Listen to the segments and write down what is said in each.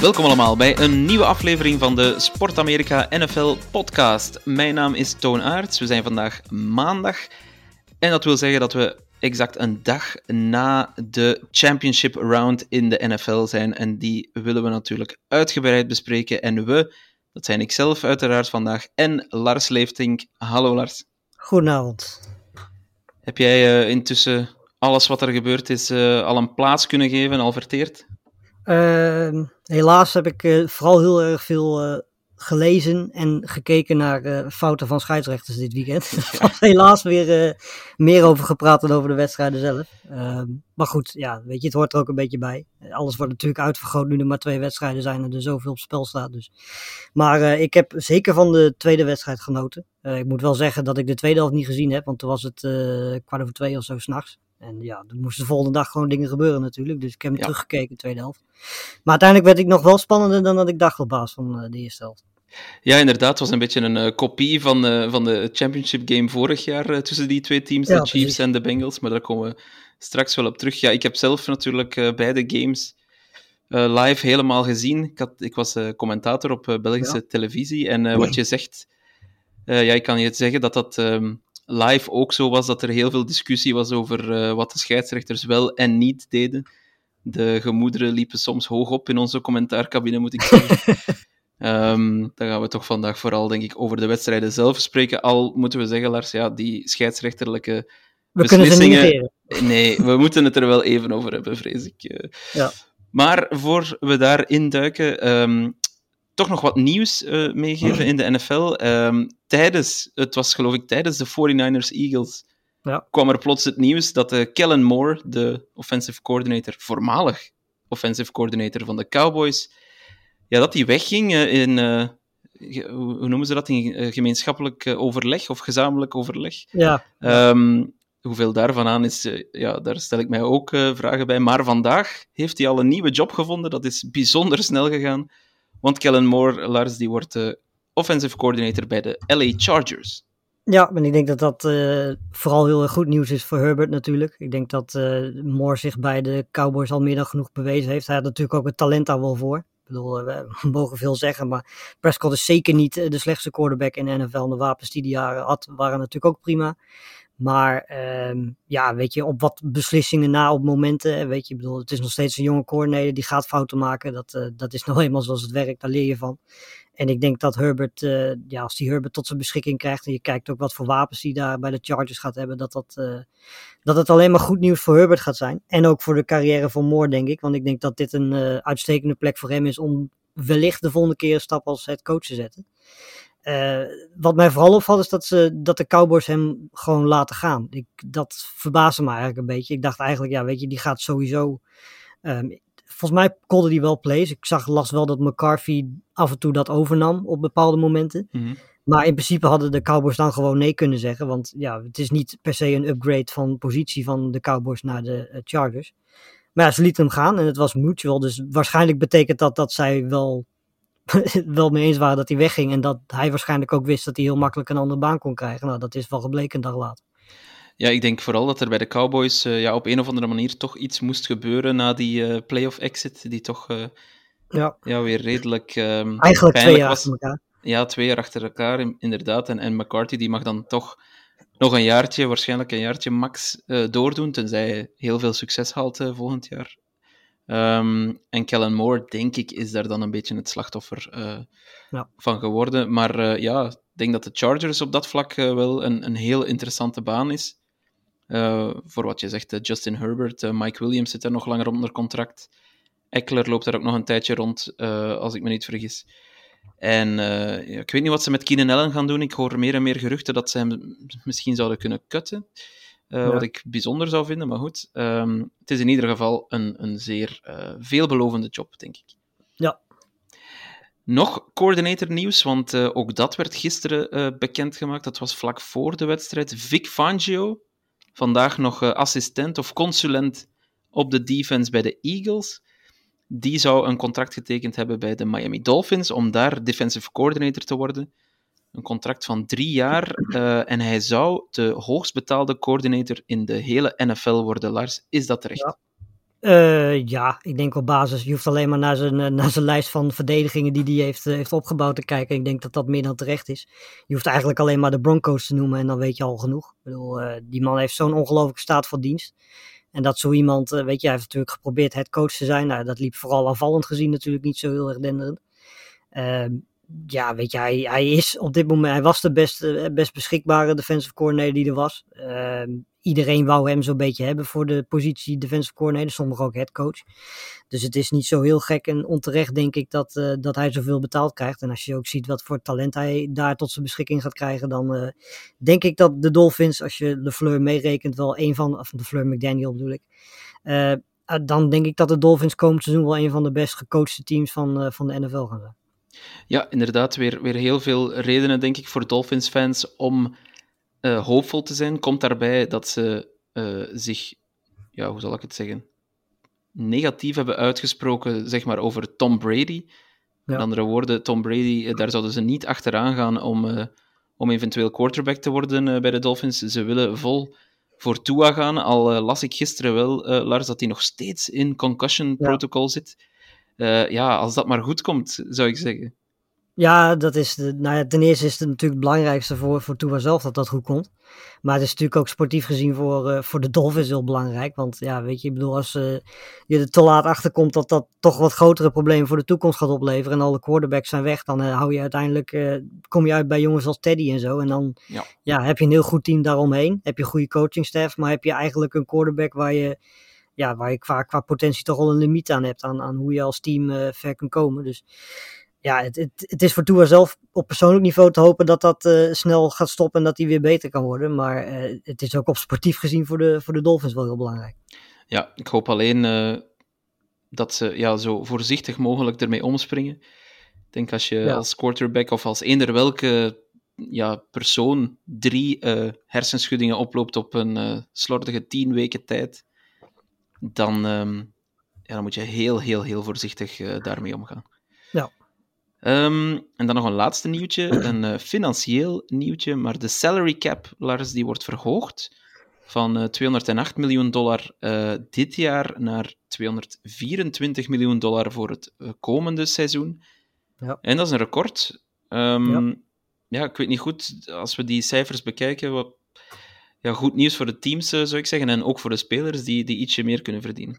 Welkom allemaal bij een nieuwe aflevering van de Sport Amerika NFL podcast. Mijn naam is Toon Aerts. We zijn vandaag maandag. En dat wil zeggen dat we exact een dag na de championship round in de NFL zijn. En die willen we natuurlijk uitgebreid bespreken. En we, dat zijn ik zelf uiteraard vandaag, en Lars Leeftink. Hallo Lars. Goedenavond. Heb jij eh, intussen alles wat er gebeurd is eh, al een plaats kunnen geven, al verteerd? Ehm, helaas heb ik eh, vooral heel erg veel eh, gelezen en gekeken naar eh, fouten van scheidsrechters dit weekend. Er helaas weer meer over gepraat dan over de wedstrijden zelf. Ehm, maar goed, ja, weet je, het hoort er ook een beetje bij. Alles wordt natuurlijk uitvergroot nu er maar twee wedstrijden zijn en er zoveel op spel staat. Dus. Maar ik heb zeker van de tweede wedstrijd genoten. Ik moet wel zeggen dat ik de tweede helft niet gezien heb, want toen was het kwart over twee of zo s'nachts. En ja, er moesten de volgende dag gewoon dingen gebeuren natuurlijk. Dus ik heb hem Ja. teruggekeken, de tweede helft. Maar uiteindelijk werd ik nog wel spannender dan dat ik dacht op basis van eh, de eerste helft. Ja, inderdaad. Het was een beetje een eh, kopie van, eh, van de championship game vorig jaar tussen die twee teams, Ja, de Chiefs precies. en de Bengals. Maar daar komen we straks wel op terug. Ja, ik heb zelf natuurlijk beide games live helemaal gezien. Ik, had, ik was commentator op Belgische televisie. En wat je zegt, ja, ik kan je zeggen dat dat ehm, live ook zo was, dat er heel veel discussie was over eh, wat de scheidsrechters wel en niet deden. De gemoederen liepen soms hoog op in onze commentaarcabine, moet ik zeggen. Ehm, dan gaan we toch vandaag vooral, denk ik, over de wedstrijden zelf spreken. Al moeten we zeggen, Lars, ja, die scheidsrechterlijke We kunnen ze niet beslissingen... Nee, we moeten het er wel even over hebben, vrees ik. Ja. Maar voor we daarin duiken, ehm, toch nog wat nieuws eh, meegeven in de NFL. Ehm, tijdens, het was geloof ik tijdens de 49ers-Eagles, Ja. kwam er plots het nieuws dat eh, Kellen Moore, de offensive coordinator, voormalig offensive coordinator van de Cowboys, ja, dat hij wegging eh, in, hoe noemen ze dat, in gemeenschappelijk overleg of gezamenlijk overleg. Ja, Ehm, hoeveel daarvan aan is, ja, daar stel ik mij ook vragen bij. Maar vandaag heeft hij al een nieuwe job gevonden. Dat is bijzonder snel gegaan. Want Kellen Moore, Lars, die wordt eh, offensive coordinator bij de LA Chargers. ja, en ik denk dat dat eh, vooral heel goed nieuws is voor Herbert natuurlijk. Ik denk dat eh Moore zich bij de Cowboys al meer dan genoeg bewezen heeft. Hij had natuurlijk ook het talent daar wel voor. Ik bedoel, eh, we mogen veel zeggen, maar Prescott is zeker niet de slechtste quarterback in de NFL. De wapens die hij jaren had, waren natuurlijk ook prima. Maar ehm, ja, weet je, op wat beslissingen na op momenten, weet je, ik bedoel, het is nog steeds een jonge coördinator die gaat fouten maken. Dat, eh, dat is nou eenmaal zoals het werkt, daar leer je van. En ik denk dat Herbert, eh, ja, als die Herbert tot zijn beschikking krijgt en je kijkt ook wat voor wapens hij daar bij de Chargers gaat hebben, dat, dat, eh, dat het alleen maar goed nieuws voor Herbert gaat zijn. En ook voor de carrière van Moore, denk ik. Want ik denk dat dit een uitstekende plek voor hem is om wellicht de volgende keer een stap als head coach te zetten. Eh, wat mij vooral opvalt is dat, ze, dat de Cowboys hem gewoon laten gaan. Ik, dat verbaasde me eigenlijk een beetje. Ik dacht eigenlijk, ja, weet je, die gaat sowieso. ehm, volgens mij kolde die wel plays. Ik zag, las wel dat McCarthy af en toe dat overnam op bepaalde momenten. Maar in principe hadden de Cowboys dan gewoon nee kunnen zeggen. Want ja, het is niet per se een upgrade van positie van de Cowboys naar de eh, Chargers. Maar ja, ze lieten hem gaan en het was mutual. Dus waarschijnlijk betekent dat dat zij wel, wel mee eens waren dat hij wegging. En dat hij waarschijnlijk ook wist dat hij heel makkelijk een andere baan kon krijgen. Nou, dat is wel gebleken een dag later. Ja, ik denk vooral dat er bij de Cowboys eh, ja, op een of andere manier toch iets moest gebeuren na die eh, playoff exit, die toch eh, Ja, ja, weer redelijk ehm, eigenlijk twee jaar was. achter elkaar. Ja, twee jaar achter elkaar, in- inderdaad. En, en McCarthy die mag dan toch nog een jaartje, waarschijnlijk een jaartje max, doordoen, tenzij hij heel veel succes haalt volgend jaar. Ehm, en Kellen Moore, denk ik, is daar dan een beetje het slachtoffer eh, Ja. van geworden. Maar eh, ja, ik denk dat de Chargers op dat vlak eh, wel een, een heel interessante baan is. Voor wat je zegt, Justin Herbert, Mike Williams zit daar nog langer onder contract. Eckler loopt daar ook nog een tijdje rond, als ik me niet vergis. En ja, ik weet niet wat ze met Keenan Allen gaan doen. Ik hoor meer en meer geruchten dat ze hem misschien zouden kunnen cutten. Eh, Ja. wat ik bijzonder zou vinden, maar goed. Ehm, het is in ieder geval een, een zeer eh, veelbelovende job, denk ik. Ja. Nog coördinator nieuws, want eh, ook dat werd gisteren bekendgemaakt. Dat was vlak voor de wedstrijd. Vic Fangio, vandaag nog assistent of consulent op de defense bij de Eagles. Die zou een contract getekend hebben bij de Miami Dolphins om daar defensive coordinator te worden. Een contract van drie jaar. eh, en hij zou de hoogst betaalde coördinator in de hele NFL worden. Lars, is dat terecht? Ja. Eh, ja, ik denk op basis. Je hoeft alleen maar naar zijn, eh, naar zijn lijst van verdedigingen die hij heeft, heeft opgebouwd te kijken. Ik denk dat dat meer dan terecht is. Je hoeft eigenlijk alleen maar de Broncos te noemen en dan weet je al genoeg. Ik bedoel, die man heeft zo'n ongelooflijke staat van dienst. En dat zo iemand, weet je, hij heeft natuurlijk geprobeerd het coach te zijn. Nou, dat liep vooral aanvallend gezien natuurlijk niet zo heel erg denderend. Ja, weet je, hij, hij is op dit moment, hij was de best, eh, best beschikbare defensive coordinator die er was. Ehm, iedereen wou hem zo'n beetje hebben voor de positie defensive coordinator, sommigen ook head coach. Dus het is niet zo heel gek en onterecht, denk ik, dat, eh, dat hij zoveel betaald krijgt. En als je ook ziet wat voor talent hij daar tot zijn beschikking gaat krijgen, dan eh, denk ik dat de Dolphins, als je LeFleur meerekent, wel een van, of LeFleur McDaniel bedoel ik, eh, dan denk ik dat de Dolphins komend seizoen wel een van de best gecoachte teams van, van de NFL gaan zijn. Ja, inderdaad, weer, weer heel veel redenen, denk ik, voor Dolphins-fans om eh, hoopvol te zijn. Komt daarbij dat ze eh, zich, ja, hoe zal ik het zeggen, negatief hebben uitgesproken, zeg maar, over Tom Brady. Met Ja. andere woorden, Tom Brady, eh, daar zouden ze niet achteraan gaan om, om eventueel quarterback te worden bij de Dolphins. Ze willen vol voor Tua gaan, al las ik gisteren wel, Lars, dat hij nog steeds in concussion protocol zit. Eh, ja, als dat maar goed komt, zou ik zeggen. Ja, dat is de, nou ja, ten eerste is het natuurlijk het belangrijkste voor, voor Tua zelf dat dat goed komt. Maar het is natuurlijk ook sportief gezien voor, eh, voor de Dolphins heel belangrijk. Want ja, weet je, ik bedoel, als eh, je er te laat achter komt dat dat toch wat grotere problemen voor de toekomst gaat opleveren. En alle quarterbacks zijn weg, dan hou je uiteindelijk, kom je uit bij jongens als Teddy en zo. En dan Ja. ja, heb je een heel goed team daaromheen. Heb je een goede coachingstaff, maar heb je eigenlijk een quarterback waar je, ja, waar je qua, qua potentie toch wel een limiet aan hebt. Aan, aan hoe je als team eh, ver kunt komen. Dus ja, het, het, het is voor Tua zelf op persoonlijk niveau te hopen dat dat eh, snel gaat stoppen en dat hij weer beter kan worden. Maar eh, het is ook op sportief gezien voor de, voor de Dolphins wel heel belangrijk. Ja, ik hoop alleen dat ze ja, zo voorzichtig mogelijk ermee omspringen. Ik denk als je Ja. als quarterback of als eender welke ja, persoon drie hersenschuddingen oploopt op een slordige tien weken tijd, dan, ehm, ja, dan moet je heel, heel, heel voorzichtig eh, daarmee omgaan. Ja. Ehm, en dan nog een laatste nieuwtje, een eh, financieel nieuwtje, maar de salary cap, Lars, die wordt verhoogd van eh, 208 miljoen dollar dit jaar naar 224 miljoen dollar voor het komende seizoen. Ja. En dat is een record. Ehm, Ja. ja. ik weet niet goed, als we die cijfers bekijken, wat ja, goed nieuws voor de teams, eh, zou ik zeggen, en ook voor de spelers die, die ietsje meer kunnen verdienen.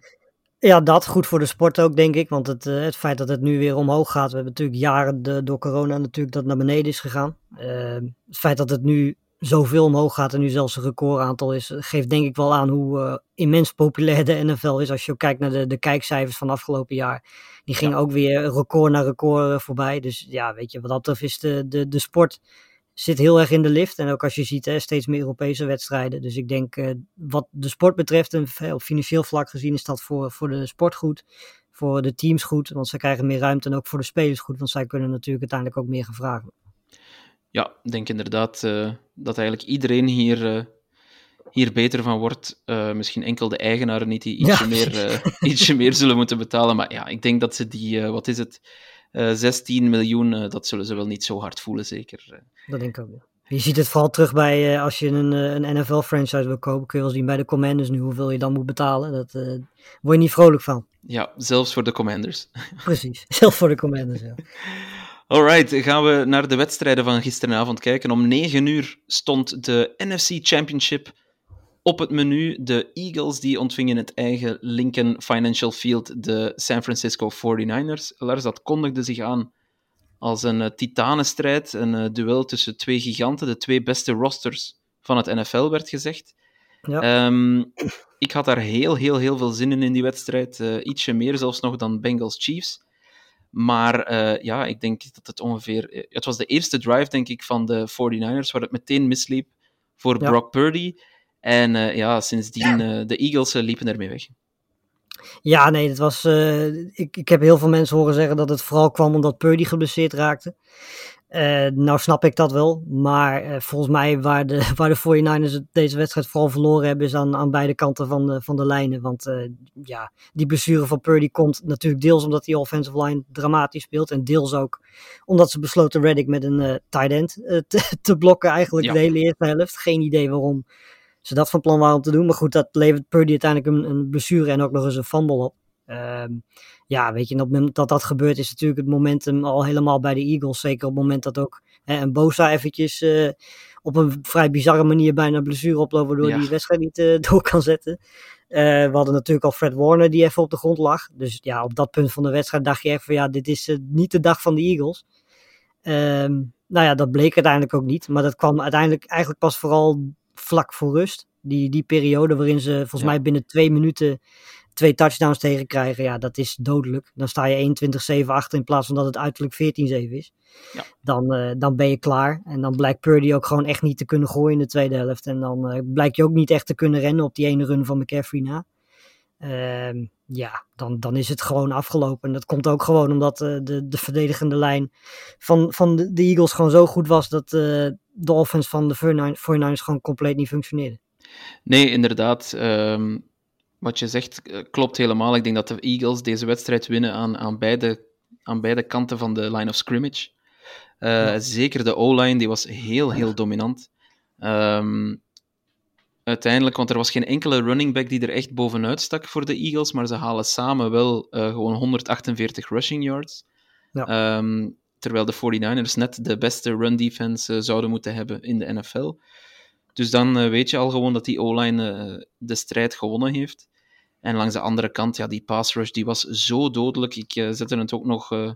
Ja, dat goed voor de sport ook, denk ik. Want het, eh, het feit dat het nu weer omhoog gaat. We hebben natuurlijk jaren de, door corona natuurlijk dat naar beneden is gegaan. Eh, het feit dat het nu zoveel omhoog gaat en nu zelfs een recordaantal is, geeft denk ik wel aan hoe eh, immens populair de NFL is. Als je ook kijkt naar de, de kijkcijfers van afgelopen jaar. Die gingen ook weer record na record voorbij. Dus ja, weet je, wat dat betreft is de, de, de sport zit heel erg in de lift. En ook als je ziet, hè, steeds meer Europese wedstrijden. Dus ik denk, eh, wat de sport betreft, en op financieel vlak gezien, is dat voor, voor de sport goed. Voor de teams goed, want zij krijgen meer ruimte. En ook voor de spelers goed, want zij kunnen natuurlijk uiteindelijk ook meer vragen. Ja, ik denk inderdaad eh, dat eigenlijk iedereen hier, eh, hier beter van wordt. Misschien enkel de eigenaren niet, die ietsje, Ja, meer, ietsje meer zullen moeten betalen. Maar ja, ik denk dat ze die, wat is het, eh 16 miljoen, eh, dat zullen ze wel niet zo hard voelen, zeker. eh. Dat denk ik ook. ja. Je ziet het vooral terug bij eh, als je een, eh, een NFL-franchise wil kopen. Kun je wel zien bij de Commanders nu hoeveel je dan moet betalen. Dat eh, word je niet vrolijk van. Ja, zelfs voor de Commanders. Precies. Zelf voor de Commanders. Ja. Alright, gaan we naar de wedstrijden van gisteravond kijken. Om 9 uur stond de NFC Championship op het menu. De Eagles die ontvingen het eigen Lincoln Financial Field de San Francisco 49ers. Lars, dat kondigde zich aan als een eh, titanenstrijd, een eh, duel tussen twee giganten, de twee beste rosters van het NFL, werd gezegd. Ja. Ehm, ik had daar heel, heel, heel veel zin in in die wedstrijd. eh, ietsje meer zelfs nog dan Bengals Chiefs. Maar ja, ik denk dat het ongeveer... Het was de eerste drive, denk ik, van de 49ers, waar het meteen misliep voor Ja. Brock Purdy. En uh, ja, sindsdien, uh, de Eagles uh, liepen ermee weg. Ja, nee, het was, ik, ik heb heel veel mensen horen zeggen dat het vooral kwam omdat Purdy geblesseerd raakte. Uh, nou snap ik dat wel, maar uh, volgens mij waar de, waar de 49ers deze wedstrijd vooral verloren hebben is aan, aan beide kanten van de, van de lijnen. Want uh, ja, die blessure van Purdy komt natuurlijk deels omdat die offensive line dramatisch speelt en deels ook omdat ze besloten Reddick met een tight end te, te, blokken eigenlijk ja. de hele eerste helft. Geen idee waarom ze dat van plan waren om te doen, maar goed, dat levert Purdy uiteindelijk een, een blessure en ook nog eens een fumble op. Ehm, ja, weet je, op het moment dat dat gebeurt is natuurlijk het momentum al helemaal bij de Eagles. Zeker op het moment dat ook hè, een Bosa eventjes uh, op een vrij bizarre manier bijna blessure oploopt, waardoor ja. die wedstrijd niet uh, door kan zetten. Uh, we hadden natuurlijk al Fred Warner die even op de grond lag. Dus ja, op dat punt van de wedstrijd dacht je echt van ja, dit is niet de dag van de Eagles. Um, nou ja, dat bleek uiteindelijk ook niet. Maar dat kwam uiteindelijk eigenlijk pas vooral vlak voor rust. Die, die periode waarin ze volgens ja. mij binnen twee minuten twee touchdowns tegen krijgen, ja, dat is dodelijk. Dan sta je 21-7 achter in plaats van dat het uiterlijk 14-7 is. Ja. Dan, uh, dan ben je klaar. En dan blijkt Purdy ook gewoon echt niet te kunnen gooien in de tweede helft. En dan uh, blijkt je ook niet echt te kunnen rennen op die ene run van McCaffrey na. Uh, ja, dan, dan is het gewoon afgelopen. En dat komt ook gewoon omdat uh, de, de verdedigende lijn van, van de, de Eagles gewoon zo goed was dat de offense van de 49ers gewoon compleet niet functioneerde. Nee, inderdaad. Um, wat je zegt eh, klopt helemaal. Ik denk dat de Eagles deze wedstrijd winnen aan, aan, beide, aan beide kanten van de line of scrimmage. Uh, ja. Zeker de O-line, die was heel, heel dominant. Um, uiteindelijk, want er was geen enkele running back die er echt bovenuit stak voor de Eagles, maar ze halen samen wel uh, gewoon 148 rushing yards. Ja. Um, terwijl de 49ers net de beste run defense uh, zouden moeten hebben in de NFL. Dus dan uh, weet je al gewoon dat die O-line de strijd gewonnen heeft. En langs de andere kant, ja, die pass rush die was zo dodelijk. Ik uh, zette het ook nog uh,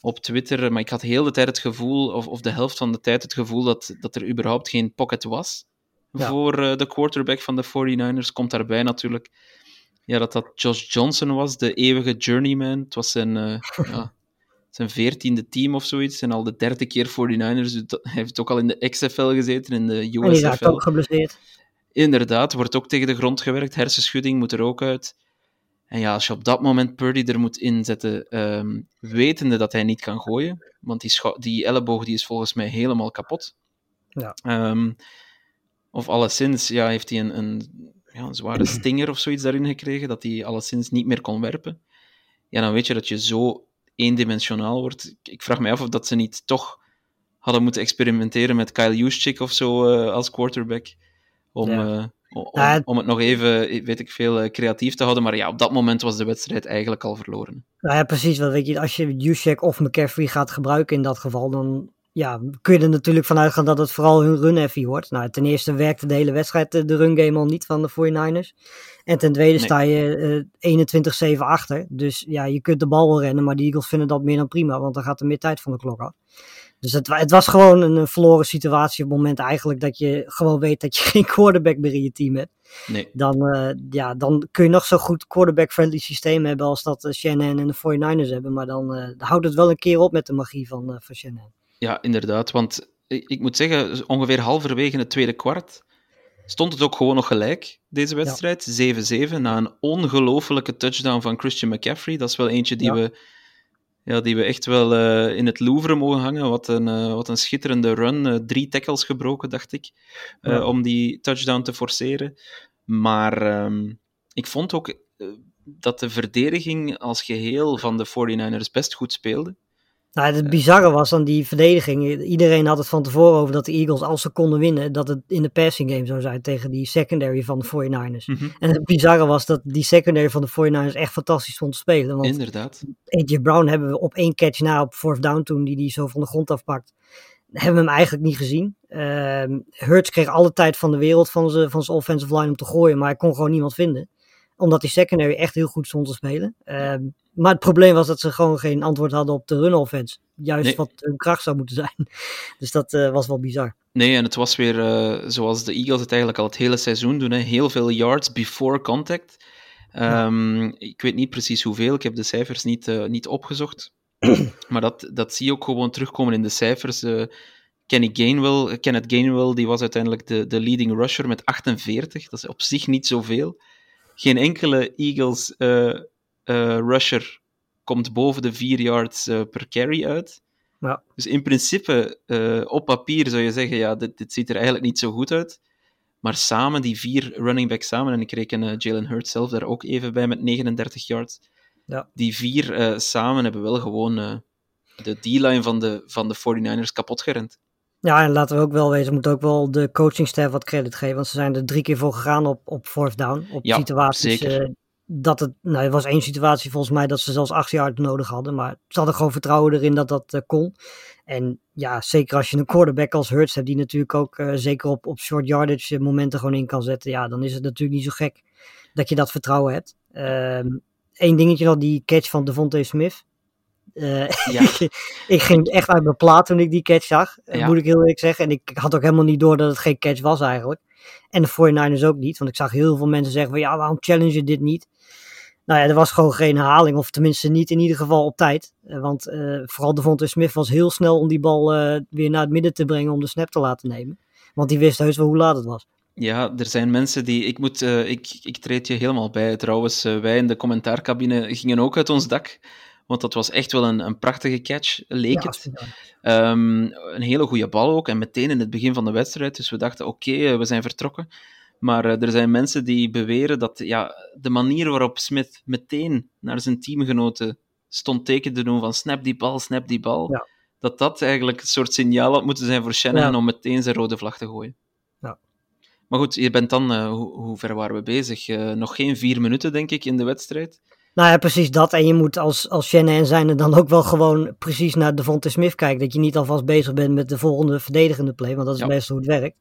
op Twitter, maar ik had heel de tijd het gevoel, of, of de helft van de tijd het gevoel, dat, dat er überhaupt geen pocket was ja. voor uh, de quarterback van de 49ers. Komt daarbij natuurlijk ja, dat dat Josh Johnson was, de eeuwige journeyman. Het was zijn, ja, zijn veertiende team of zoiets. En al de derde keer 49ers. Hij heeft ook al in de XFL gezeten, in de USFL. Die raakt ook geblesseerd. Inderdaad, wordt ook tegen de grond gewerkt. Hersenschudding moet er ook uit. En ja, als je op dat moment Purdy er moet inzetten, um, wetende dat hij niet kan gooien, want die, die elleboog die is volgens mij helemaal kapot. Ja. Um, of alleszins ja, heeft hij een, een, ja, een zware stinger of zoiets daarin gekregen, dat hij alleszins niet meer kon werpen. Ja, dan weet je dat je zo eendimensionaal wordt. Ik vraag me af of dat ze niet toch hadden moeten experimenteren met Kyle Juszczyk of zo uh, als quarterback. Om, ja. uh, om, ja, het... om, het nog even, weet ik veel, creatief te houden. Maar ja, op dat moment was de wedstrijd eigenlijk al verloren. Nou ja, precies. Want weet je, als je Juszczyk of McCaffrey gaat gebruiken in dat geval, dan ja, kun je er natuurlijk vanuit gaan dat het vooral hun run heavy wordt. Nou, ten eerste werkte de hele wedstrijd de run game al niet van de 49ers. En ten tweede nee. sta je uh, 21-7 achter. Dus ja, je kunt de bal wel rennen, maar de Eagles vinden dat meer dan prima, want dan gaat er meer tijd van de klok af. Dus het, het, was gewoon een verloren situatie op het moment eigenlijk dat je gewoon weet dat je geen quarterback meer in je team hebt. Nee. Dan, uh, ja, dan kun je nog zo goed quarterback-friendly systeem hebben als dat uh, Shannon en de 49ers hebben. Maar dan houdt het wel een keer op met de magie van, van Shannon. Ja, inderdaad. Want ik, ik, moet zeggen, ongeveer halverwege het tweede kwart stond het ook gewoon nog gelijk, deze wedstrijd. Ja. 7-7 na een ongelofelijke touchdown van Christian McCaffrey. Dat is wel eentje die ja. we ja, die we echt wel uh, in het Louvre mogen hangen. Wat een, uh, wat een schitterende run. Uh, drie tackles gebroken, dacht ik, ja. om die touchdown te forceren. Maar um, ik vond ook dat de verdediging als geheel van de 49ers best goed speelde. Nou, het bizarre was aan die verdediging. Iedereen had het van tevoren over dat de Eagles, als ze konden winnen, dat het in de passing game zou zijn tegen die secondary van de 49ers. Mm -hmm. En het bizarre was dat die secondary van de 49ers echt fantastisch vond te spelen. Want Inderdaad. AJ Brown hebben we op één catch na op fourth down toen, die die zo van de grond afpakt. Hebben we hem eigenlijk niet gezien. Uh, Hurts kreeg alle tijd van de wereld van zijn van offensive line om te gooien, maar hij kon gewoon niemand vinden omdat die secondary echt heel goed stond te spelen. Uh, maar het probleem was dat ze gewoon geen antwoord hadden op de run offense. Juist nee. wat hun kracht zou moeten zijn. Dus dat uh, was wel bizar. Nee, en het was weer uh, zoals de Eagles het eigenlijk al het hele seizoen doen. Hè. Heel veel yards before contact. Um, ja. Ik weet niet precies hoeveel, ik heb de cijfers niet, uh, niet opgezocht. maar dat, dat zie je ook gewoon terugkomen in de cijfers. Kenny Gainwell, Kenneth Gainwell die was uiteindelijk de, de leading rusher met 48. Dat is op zich niet zoveel. Geen enkele Eagles uh, uh, rusher komt boven de 4 yards uh, per carry uit. Ja. Dus in principe, op papier zou je zeggen, ja, dit, dit ziet er eigenlijk niet zo goed uit. Maar samen, die vier running backs samen, en ik reken Jalen Hurts zelf daar ook even bij met 39 yards. Ja. Die vier samen hebben wel gewoon de D-line van de, van de 49ers kapot gerend. Ja, en laten we ook wel wezen, we moeten ook wel de coachingstaf wat credit geven. Want ze zijn er drie keer voor gegaan op, op fourth down. Op ja, situaties. Uh, dat het, nou, er was één situatie volgens mij dat ze zelfs acht jaar nodig hadden. Maar ze hadden gewoon vertrouwen erin dat dat uh, kon. En ja, zeker als je een quarterback als Hurts hebt, die natuurlijk ook uh, zeker op, op short yardage momenten gewoon in kan zetten. Ja, dan is het natuurlijk niet zo gek dat je dat vertrouwen hebt. Eén ehm, dingetje nog, die catch van Devontae Smith. Uh, ja. ik ging echt uit mijn plaat toen ik die catch zag, Ja. moet ik heel eerlijk zeggen. En ik had ook helemaal niet door dat het geen catch was eigenlijk. En de 49ers ook niet, want ik zag heel veel mensen zeggen van ja, waarom challenge je dit niet? Nou ja, er was gewoon geen herhaling, of tenminste niet in ieder geval op tijd. Uh, want uh, vooral Devontae Smith was heel snel om die bal uh, weer naar het midden te brengen om de snap te laten nemen. Want die wist heus wel hoe laat het was. Ja, er zijn mensen die. Ik, moet, uh, ik, ik treed je helemaal bij. Trouwens, wij in de commentaarcabine gingen ook uit ons dak. Want dat was echt wel een, een prachtige catch, leek Ja, het. Um, een hele goede bal ook. En meteen in het begin van de wedstrijd. Dus we dachten, oké, okay, we zijn vertrokken. Maar uh, er zijn mensen die beweren dat ja, de manier waarop Smith meteen naar zijn teamgenoten stond teken te doen van snap die bal, snap die bal. Ja. Dat dat eigenlijk een soort signaal had moeten zijn voor Shannon Ja. om meteen zijn rode vlag te gooien. Ja. Maar goed, je bent dan, uh, hoe, hoe, ver waren we bezig? Uh, nog geen vier minuten, denk ik, in de wedstrijd. Nou ja, precies dat. En je moet als, als Shannon zijnde dan ook wel gewoon precies naar Devontae Smith kijken. Dat je niet alvast bezig bent met de volgende verdedigende play, want dat is Ja. meestal hoe het werkt.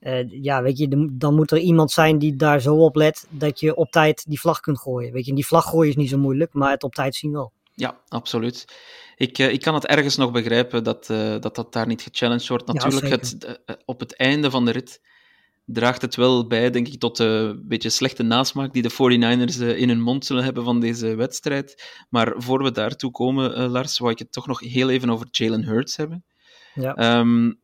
Uh, ja, weet je, de- dan moet er iemand zijn die daar zo op let dat je op tijd die vlag kunt gooien. Weet je, en die vlag gooien is niet zo moeilijk, maar het op tijd zien wel. Ja, absoluut. Ik, uh, ik kan het ergens nog begrijpen dat, uh, dat dat daar niet gechallenged wordt. Natuurlijk, het, op het einde van de rit draagt het wel bij, denk ik, tot de beetje slechte nasmaak die de 49ers uh, in hun mond zullen hebben van deze wedstrijd. Maar voor we daartoe komen, uh, Lars, wou ik het toch nog heel even over Jalen Hurts hebben. Ja. Um,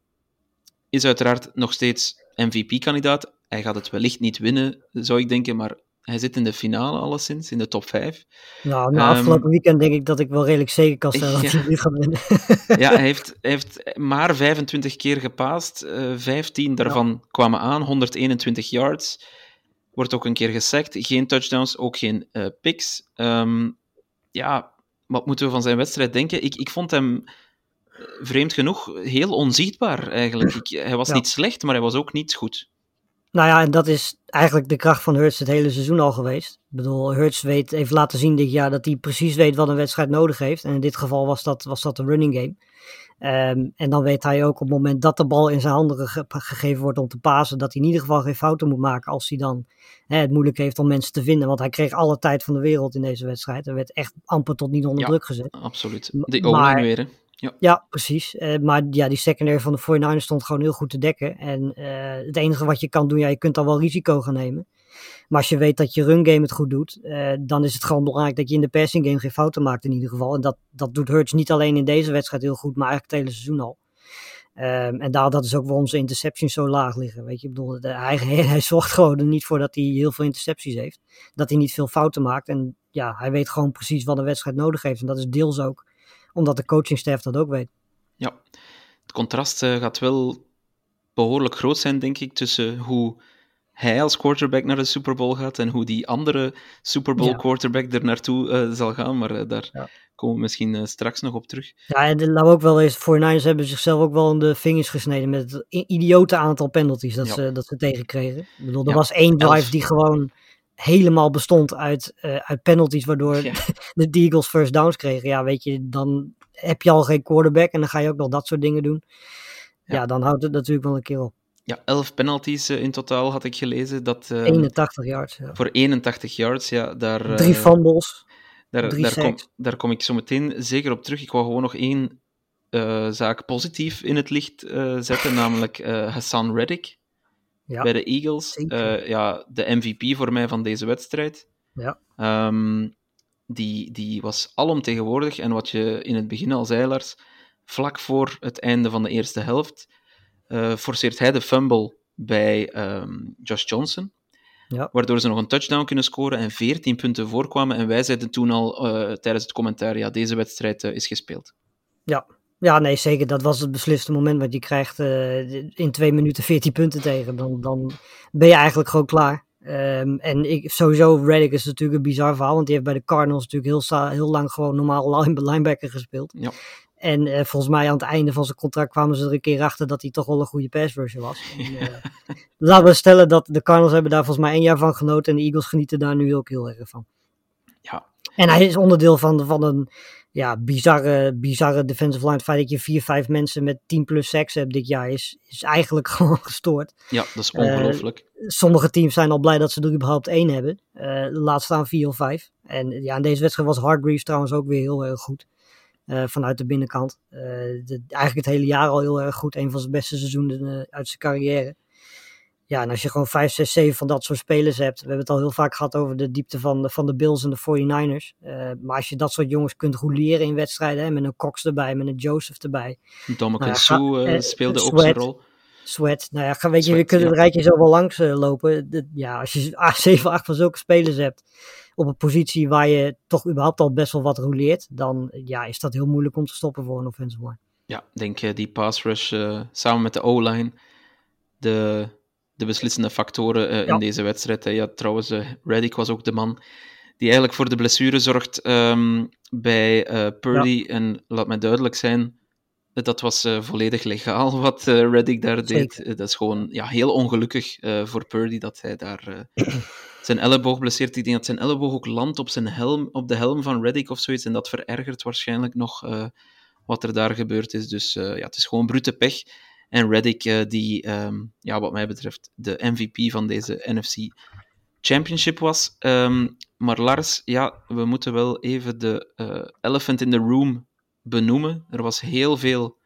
is uiteraard nog steeds MVP-kandidaat. Hij gaat het wellicht niet winnen, zou ik denken, maar hij zit in de finale alleszins, in de top 5. Nou, na afgelopen Um, weekend denk ik dat ik wel redelijk zeker kan stellen dat ja. hij nu gaat winnen. Ja, hij heeft, hij heeft maar 25 keer gepaast. Uh, 15 daarvan kwamen aan, 121 yards. Wordt ook een keer gesackt. Geen touchdowns, ook geen uh, picks. Um, ja, wat moeten we van zijn wedstrijd denken? Ik, ik vond hem eh, vreemd genoeg heel onzichtbaar eigenlijk. Ik, hij was Ja. niet slecht, maar hij was ook niet goed. Nou ja, en dat is eigenlijk de kracht van Hurts het hele seizoen al geweest. Ik bedoel, Hurts weet, heeft laten zien dit jaar dat hij precies weet wat een wedstrijd nodig heeft. En in dit geval was dat, was dat de running game. Ehm, en dan weet hij ook op het moment dat de bal in zijn handen ge- gegeven wordt om te pasen, dat hij in ieder geval geen fouten moet maken als hij dan hè, het moeilijk heeft om mensen te vinden. Want hij kreeg alle tijd van de wereld in deze wedstrijd. Hij werd echt amper tot niet onder Ja. druk gezet. Absoluut. Maar- O-line weer, Ja, precies. Eh, maar ja, die secondary van de 49ers stond gewoon heel goed te dekken. En eh, het enige wat je kan doen, ja, je kunt dan wel risico gaan nemen. Maar als je weet dat je run game het goed doet, eh, dan is het gewoon belangrijk dat je in de passing game geen fouten maakt in ieder geval. En dat, dat doet Hurts niet alleen in deze wedstrijd heel goed, maar eigenlijk het hele seizoen al. Ehm, en daar, dat is ook waarom zijn interceptions zo laag liggen. Weet je, ik bedoel, de, hij, hij zorgt gewoon er niet voor dat hij heel veel intercepties heeft. Dat hij niet veel fouten maakt. En ja, hij weet gewoon precies wat een wedstrijd nodig heeft. En dat is deels ook omdat de coachingstaf dat ook weet. Ja, het contrast uh, gaat wel behoorlijk groot zijn, denk ik, tussen hoe hij als quarterback naar de Super Bowl gaat en hoe die andere Super Bowl Ja. quarterback er naartoe uh, zal gaan. Maar uh, daar Ja. komen we misschien uh, straks nog op terug. Ja, en de- laten we ook wel eens, 49ers hebben zichzelf ook wel in de vingers gesneden met het idiote aantal penalties dat, Ja. ze, dat ze tegenkregen. Ik bedoel, er Ja, was één drive elf. die gewoon helemaal bestond uit, eh, uit penalties, waardoor Ja. de Eagles first downs kregen. Ja, weet je, dan heb je al geen quarterback en dan ga je ook nog dat soort dingen doen. Ja, Ja. dan houdt het natuurlijk wel een keer op. Ja, elf penalties uh, in totaal had ik gelezen. Dat, uh, 81 yards. Ja. voor 81 yards, ja, daar, Drie fumbles. daar, drie daar, kom, daar kom ik zo meteen zeker op terug. Ik wou gewoon nog één uh, zaak positief in het licht uh, zetten, namelijk uh, Hassan Reddick Ja. bij de Eagles. Uh, ja, de MVP voor mij van deze wedstrijd. Ja. Um, die, die was alomtegenwoordig. En wat je in het begin al zei, Lars, vlak voor het einde van de eerste helft eh, forceert hij de fumble bij ehm, Josh Johnson. Ja. Waardoor ze nog een touchdown kunnen scoren en 14 punten voorkwamen. En wij zeiden toen al eh, tijdens het commentaar, ja, deze wedstrijd eh, is gespeeld. Ja. Ja, nee, zeker. Dat was het besliste moment. Want je krijgt eh, in twee minuten 14 punten tegen. Dan, dan ben je eigenlijk gewoon klaar. Ehm, en ik, sowieso, Reddick is natuurlijk een bizar verhaal. Want die heeft bij de Cardinals natuurlijk heel, heel lang gewoon normaal line- linebacker gespeeld. Ja. En eh, volgens mij aan het einde van zijn contract kwamen ze er een keer achter dat hij toch wel een goede pass rusher was. En, eh, laten we stellen dat de Cardinals hebben daar volgens mij één jaar van genoten. En de Eagles genieten daar nu ook heel erg van. Ja. En hij is onderdeel van, van een ja, bizarre, bizarre defensive line. Het feit dat je vier, vijf mensen met 10 plus seks hebt dit jaar is, is eigenlijk gewoon gestoord. Ja, dat is Eh, ongelooflijk. Sommige teams zijn al blij dat ze er überhaupt één hebben. Eh, laat staan vier of vijf. En ja, in deze wedstrijd was Hargreaves trouwens ook weer heel erg goed. eh, vanuit de binnenkant. De- eigenlijk het hele jaar al heel erg goed. Een van zijn beste seizoenen uit zijn carrière. Ja, en als je gewoon 5, 6, 7 van dat soort spelers hebt. We hebben het al heel vaak gehad over de diepte van de, van de Bills en de 49ers. Eh, maar als je dat soort jongens kunt roleren in wedstrijden. Hè, met een Cox erbij, met een Joseph erbij. Dominic nou Sue ga- eh, speelde ook zijn rol. Sweat. Nou ja, weet je, we kunnen ja. het rijtje zo wel langs eh, lopen. De- ja, als je ah, 7, 8 van zulke spelers hebt op een positie waar je toch überhaupt al best wel wat roleert, dan ja, is dat heel moeilijk om te stoppen voor een offensive line. Ja, denk eh, die pass rush samen met de O-line de, de beslissende factoren eh, Ja. in deze wedstrijd. hè. Ja, trouwens, eh Reddick was ook de man die eigenlijk voor de blessure zorgt ehm, bij eh, Purdy. En laat mij duidelijk zijn, dat was volledig legaal wat Reddick daar deed. Zeker. Dat is gewoon ja, heel ongelukkig voor Purdy dat hij daar zijn elleboog blesseert. Ik denk dat zijn elleboog ook landt op, zijn helm, op de helm van Reddick of zoiets. En dat verergert waarschijnlijk nog wat er daar gebeurd is. Dus ja, het is gewoon brute pech. En Reddick, eh, die ehm, ja, wat mij betreft de MVP van deze NFC Championship was. Ehm, maar Lars, ja, we moeten wel even de eh, elephant in the room benoemen. Er was heel veel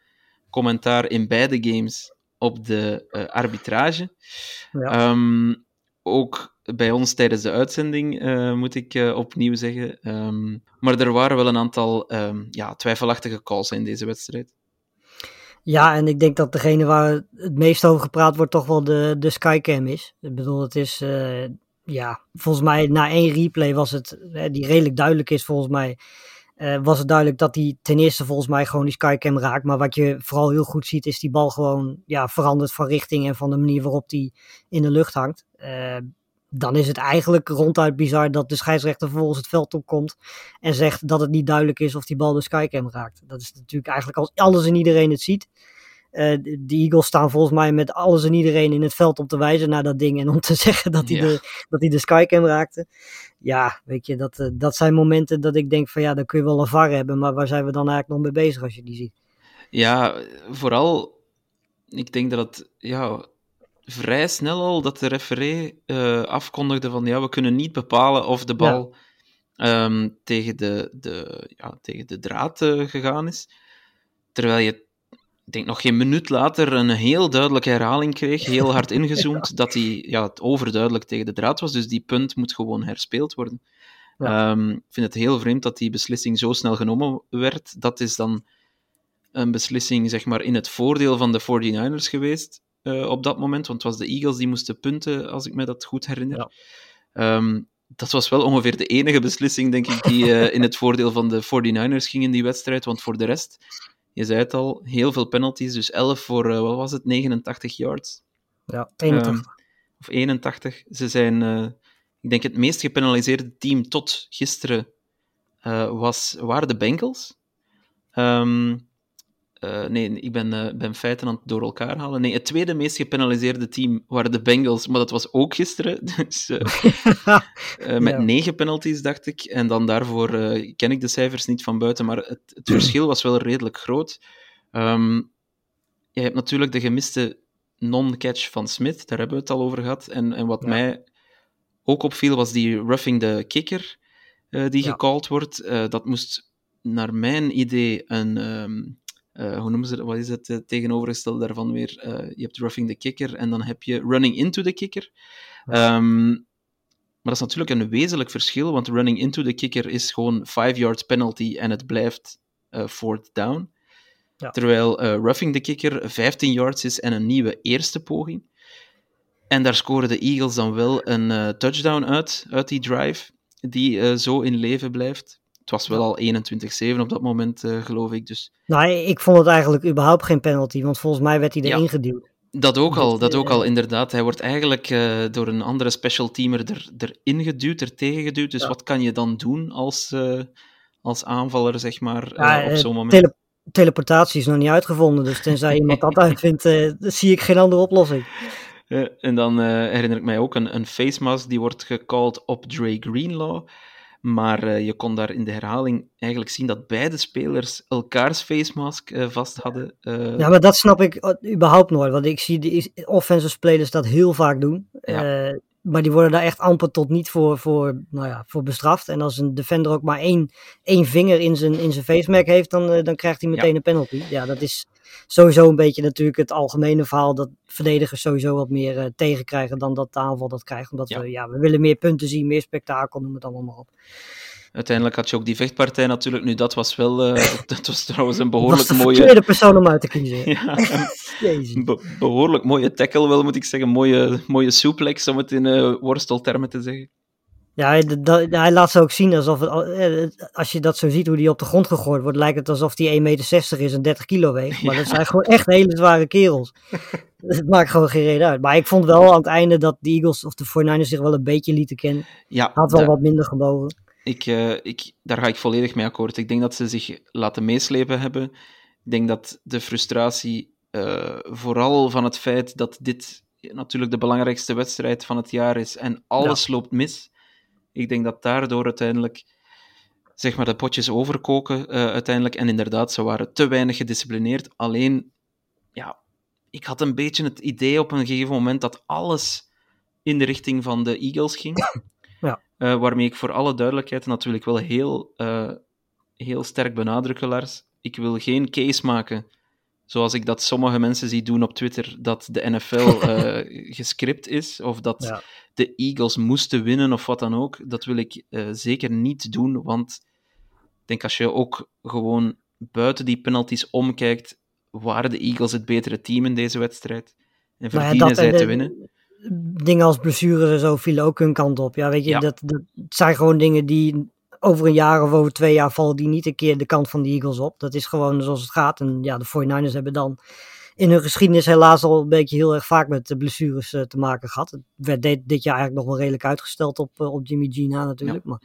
commentaar in beide games op de eh, arbitrage. Ja. Ehm, ook bij ons tijdens de uitzending, moet ik opnieuw zeggen. Maar er waren wel een aantal ja, twijfelachtige calls in deze wedstrijd. Ja, en ik denk dat degene waar het meest over gepraat wordt toch wel de, de Skycam is. Ik bedoel, het is, eh, ja, volgens mij na één replay was het, eh, die redelijk duidelijk is volgens mij, eh, was het duidelijk dat hij ten eerste volgens mij gewoon die Skycam raakt. Maar wat je vooral heel goed ziet is die bal gewoon, ja, verandert van richting en van de manier waarop die in de lucht hangt. Eh, dan is het eigenlijk ronduit bizar dat de scheidsrechter vervolgens het veld opkomt en zegt dat het niet duidelijk is of die bal de skycam raakt. Dat is natuurlijk eigenlijk als alles en iedereen het ziet. Eh, de, Eagles staan volgens mij met alles en iedereen in het veld om te wijzen naar dat ding en om te zeggen dat hij, Ja. de, dat hij de skycam raakte. Ja, weet je, dat, eh, dat zijn momenten dat ik denk van ja, dan kun je wel een VAR hebben, maar waar zijn we dan eigenlijk nog mee bezig als je die ziet? Ja, vooral, ik denk dat het ja, vrij snel al dat de referee eh, afkondigde van ja, we kunnen niet bepalen of de bal ehm, tegen, de, de, ja, tegen de draad eh, gegaan is. Terwijl je, ik denk nog geen minuut later, een heel duidelijke herhaling kreeg, heel hard ingezoomd, dat hij ja, het overduidelijk tegen de draad was. Dus die punt moet gewoon herspeeld worden. Ehm, ik vind het heel vreemd dat die beslissing zo snel genomen werd. Dat is dan een beslissing zeg maar, in het voordeel van de 49ers geweest eh, op dat moment. Want het was de Eagles die moesten punten, als ik me dat goed herinner. Ja. Ehm, dat was wel ongeveer de enige beslissing, denk ik, die eh, in het voordeel van de 49ers ging in die wedstrijd. Want voor de rest, je zei het al, heel veel penalties. Dus 11 voor, eh, wat was het, 89 yards. Ja, 81. Ehm, of 81. Ze zijn, ik denk, het meest gepenaliseerde team tot gisteren was, waren de Bengals. Ehm, eh, nee, ik ben, eh, ben feiten aan het door elkaar halen. Nee, het tweede meest gepenaliseerde team waren de Bengals, maar dat was ook gisteren. Dus, eh, met Ja. negen penalties, dacht ik. En dan daarvoor ken ik de cijfers niet van buiten, maar het, het verschil was wel redelijk groot. Ehm, je hebt natuurlijk de gemiste non-catch van Smith, daar hebben we het al over gehad. En, en wat Ja. mij ook opviel, was die roughing the kicker die Ja. gecalled wordt. Dat moest naar mijn idee een... ehm, eh, hoe noemen ze dat? Wat is het eh, tegenovergestelde daarvan weer? Eh, je hebt roughing the kicker en dan heb je running into the kicker. Ehm, maar dat is natuurlijk een wezenlijk verschil, want running into the kicker is gewoon 5 yards penalty en het blijft fourth down. Ja. Terwijl roughing the kicker 15 yards is en een nieuwe eerste poging. En daar scoren de Eagles dan wel een touchdown uit, uit die drive, die zo in leven blijft. Het was wel al 21-7 op dat moment, eh, geloof ik. Dus Nou, ik vond het eigenlijk überhaupt geen penalty, want volgens mij werd hij Ja. erin geduwd. dat ook al, dat ook eh, al inderdaad. Hij wordt eigenlijk eh, door een andere special teamer er, erin geduwd, er tegen geduwd. Dus Ja. wat kan je dan doen als, als aanvaller, zeg maar, Ja, op zo'n moment? tele- teleportatie is nog niet uitgevonden, dus tenzij iemand dat uitvindt, zie ik geen andere oplossing. En dan herinner ik mij ook een, een face mask die wordt gecalled op Dre Greenlaw. Maar eh, je kon daar in de herhaling eigenlijk zien dat beide spelers elkaars face mask eh, vast hadden. Eh, Ja, maar dat snap ik überhaupt nooit, want ik zie de offensive spelers dat heel vaak doen. Ja. Maar die worden daar echt amper tot niet voor, voor, nou ja, voor bestraft. En als een defender ook maar één, één vinger in zijn, in zijn facemerk heeft, dan, eh, dan krijgt hij meteen een penalty. Ja, dat is sowieso een beetje natuurlijk het algemene verhaal dat verdedigers sowieso wat meer eh, tegenkrijgen dan dat de aanval dat krijgt. Omdat Ja. we, ja, we willen meer punten zien, meer spektakel, noem het allemaal maar op. Uiteindelijk had je ook die vechtpartij natuurlijk. Nu, dat was wel... eh, dat was trouwens een behoorlijk de mooie... verkeerde persoon om uit te kiezen. Ja, een be- behoorlijk mooie tackle wel, moet ik zeggen. Mooie, mooie suplex, om het in eh, worsteltermen te zeggen. Ja, hij, laat ze ook zien alsof het, eh, als je dat zo ziet, hoe die op de grond gegooid wordt, lijkt het alsof hij 1,60 meter is en 30 kilo weegt. Maar dat zijn gewoon echt hele zware kerels. Het maakt gewoon geen reden uit. Maar ik vond wel aan het einde dat de Eagles of de 49ers zich wel een beetje lieten kennen. Ja, Had wel wat minder gebogen. Ik, eh, ik, daar ga ik volledig mee akkoord. Ik denk dat ze zich laten meeslepen hebben. Ik denk dat de frustratie, eh, vooral van het feit dat dit natuurlijk de belangrijkste wedstrijd van het jaar is en alles loopt mis, ik denk dat daardoor uiteindelijk zeg maar, de potjes overkoken eh, uiteindelijk. En inderdaad, ze waren te weinig gedisciplineerd. Alleen, ja, ik had een beetje het idee op een gegeven moment dat alles in de richting van de Eagles ging. Ja. Eh, waarmee ik voor alle duidelijkheid natuurlijk wel heel, eh, heel sterk benadrukken, Lars. Ik wil geen case maken, zoals ik dat sommige mensen zie doen op Twitter, dat de NFL eh, gescript is, of dat Ja. de Eagles moesten winnen, of wat dan ook. Dat wil ik zeker niet doen, want ik denk als je ook gewoon buiten die penalties omkijkt, waren de Eagles het betere team in deze wedstrijd. En ja, verdienen zij te winnen. Dingen als blessures en zo vielen ook hun kant op. Ja, weet je, Ja. Dat, dat zijn gewoon dingen die over een jaar of over twee jaar vallen die niet een keer de kant van de Eagles op. Dat is gewoon zoals het gaat. En ja, de 49ers hebben dan in hun geschiedenis helaas al een beetje heel erg vaak met blessures eh, te maken gehad. Het werd dit, dit jaar eigenlijk nog wel redelijk uitgesteld op, eh, op Jimmy G na natuurlijk. Maar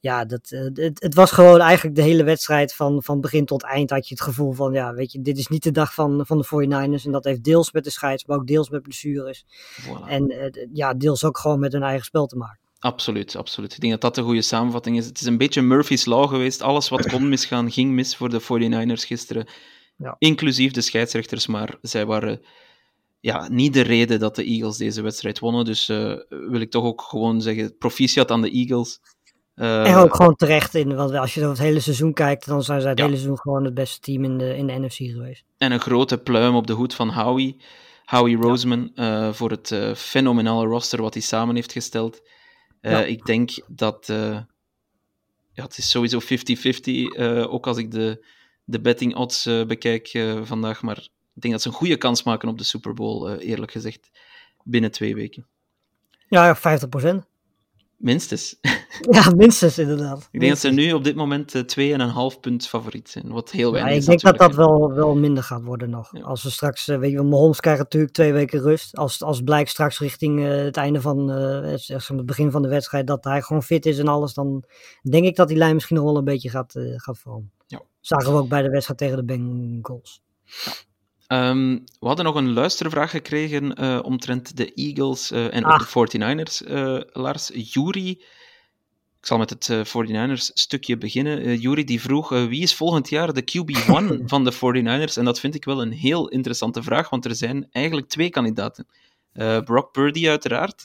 ja, dat, eh, het, het was gewoon eigenlijk de hele wedstrijd van, van begin tot eind had je het gevoel van, ja, weet je, dit is niet de dag van, van de 49ers. En dat heeft deels met de scheids, maar ook deels met blessures. Voilà. En eh, ja, deels ook gewoon met hun eigen spel te maken. Absoluut, absoluut. Ik denk dat dat de goede samenvatting is. Het is een beetje Murphy's Law geweest. Alles wat kon misgaan, ging mis voor de 49ers gisteren. Ja. Inclusief de scheidsrechters, maar zij waren ja, niet de reden dat de Eagles deze wedstrijd wonnen. Dus eh, wil ik toch ook gewoon zeggen, proficiat aan de Eagles. Eh, en ook gewoon terecht in, want als je het hele seizoen kijkt, dan zijn zij het Ja. hele seizoen gewoon het beste team in de, in de NFC geweest. En een grote pluim op de hoed van Howie. Howie Roseman eh, voor het eh, fenomenale roster wat hij samen heeft gesteld. Ja. Ik denk dat ja, het is sowieso 50-50, eh, ook als ik de, de betting odds bekijk vandaag. Maar ik denk dat ze een goede kans maken op de Super Bowl, eerlijk gezegd, binnen twee weken. Ja, 50%. Minstens. Ja, minstens inderdaad. ik denk dat ze nu op dit moment eh 2,5 punt favoriet zijn, wat heel Ja, weinig ik is denk dat dat wel, wel minder gaat worden nog. Ja. Als we straks, eh, weet je, Mahomes krijgt natuurlijk twee weken rust. Als, als blijkt straks richting eh, het einde van, eh, het, begin van de wedstrijd, dat hij gewoon fit is en alles, dan denk ik dat die lijn misschien nog wel een beetje gaat, eh, gaat veranderen. Ja. Zagen we ook bij de wedstrijd tegen de Bengals. Ehm, we hadden nog een luistervraag gekregen eh, omtrent de Eagles eh, en Ah. de 49ers. eh, Lars, Jury, ik zal met het eh, 49ers stukje beginnen. Jury die vroeg, wie is volgend jaar de QB1 van de 49ers? En dat vind ik wel een heel interessante vraag, want er zijn eigenlijk twee kandidaten. Brock Purdy uiteraard,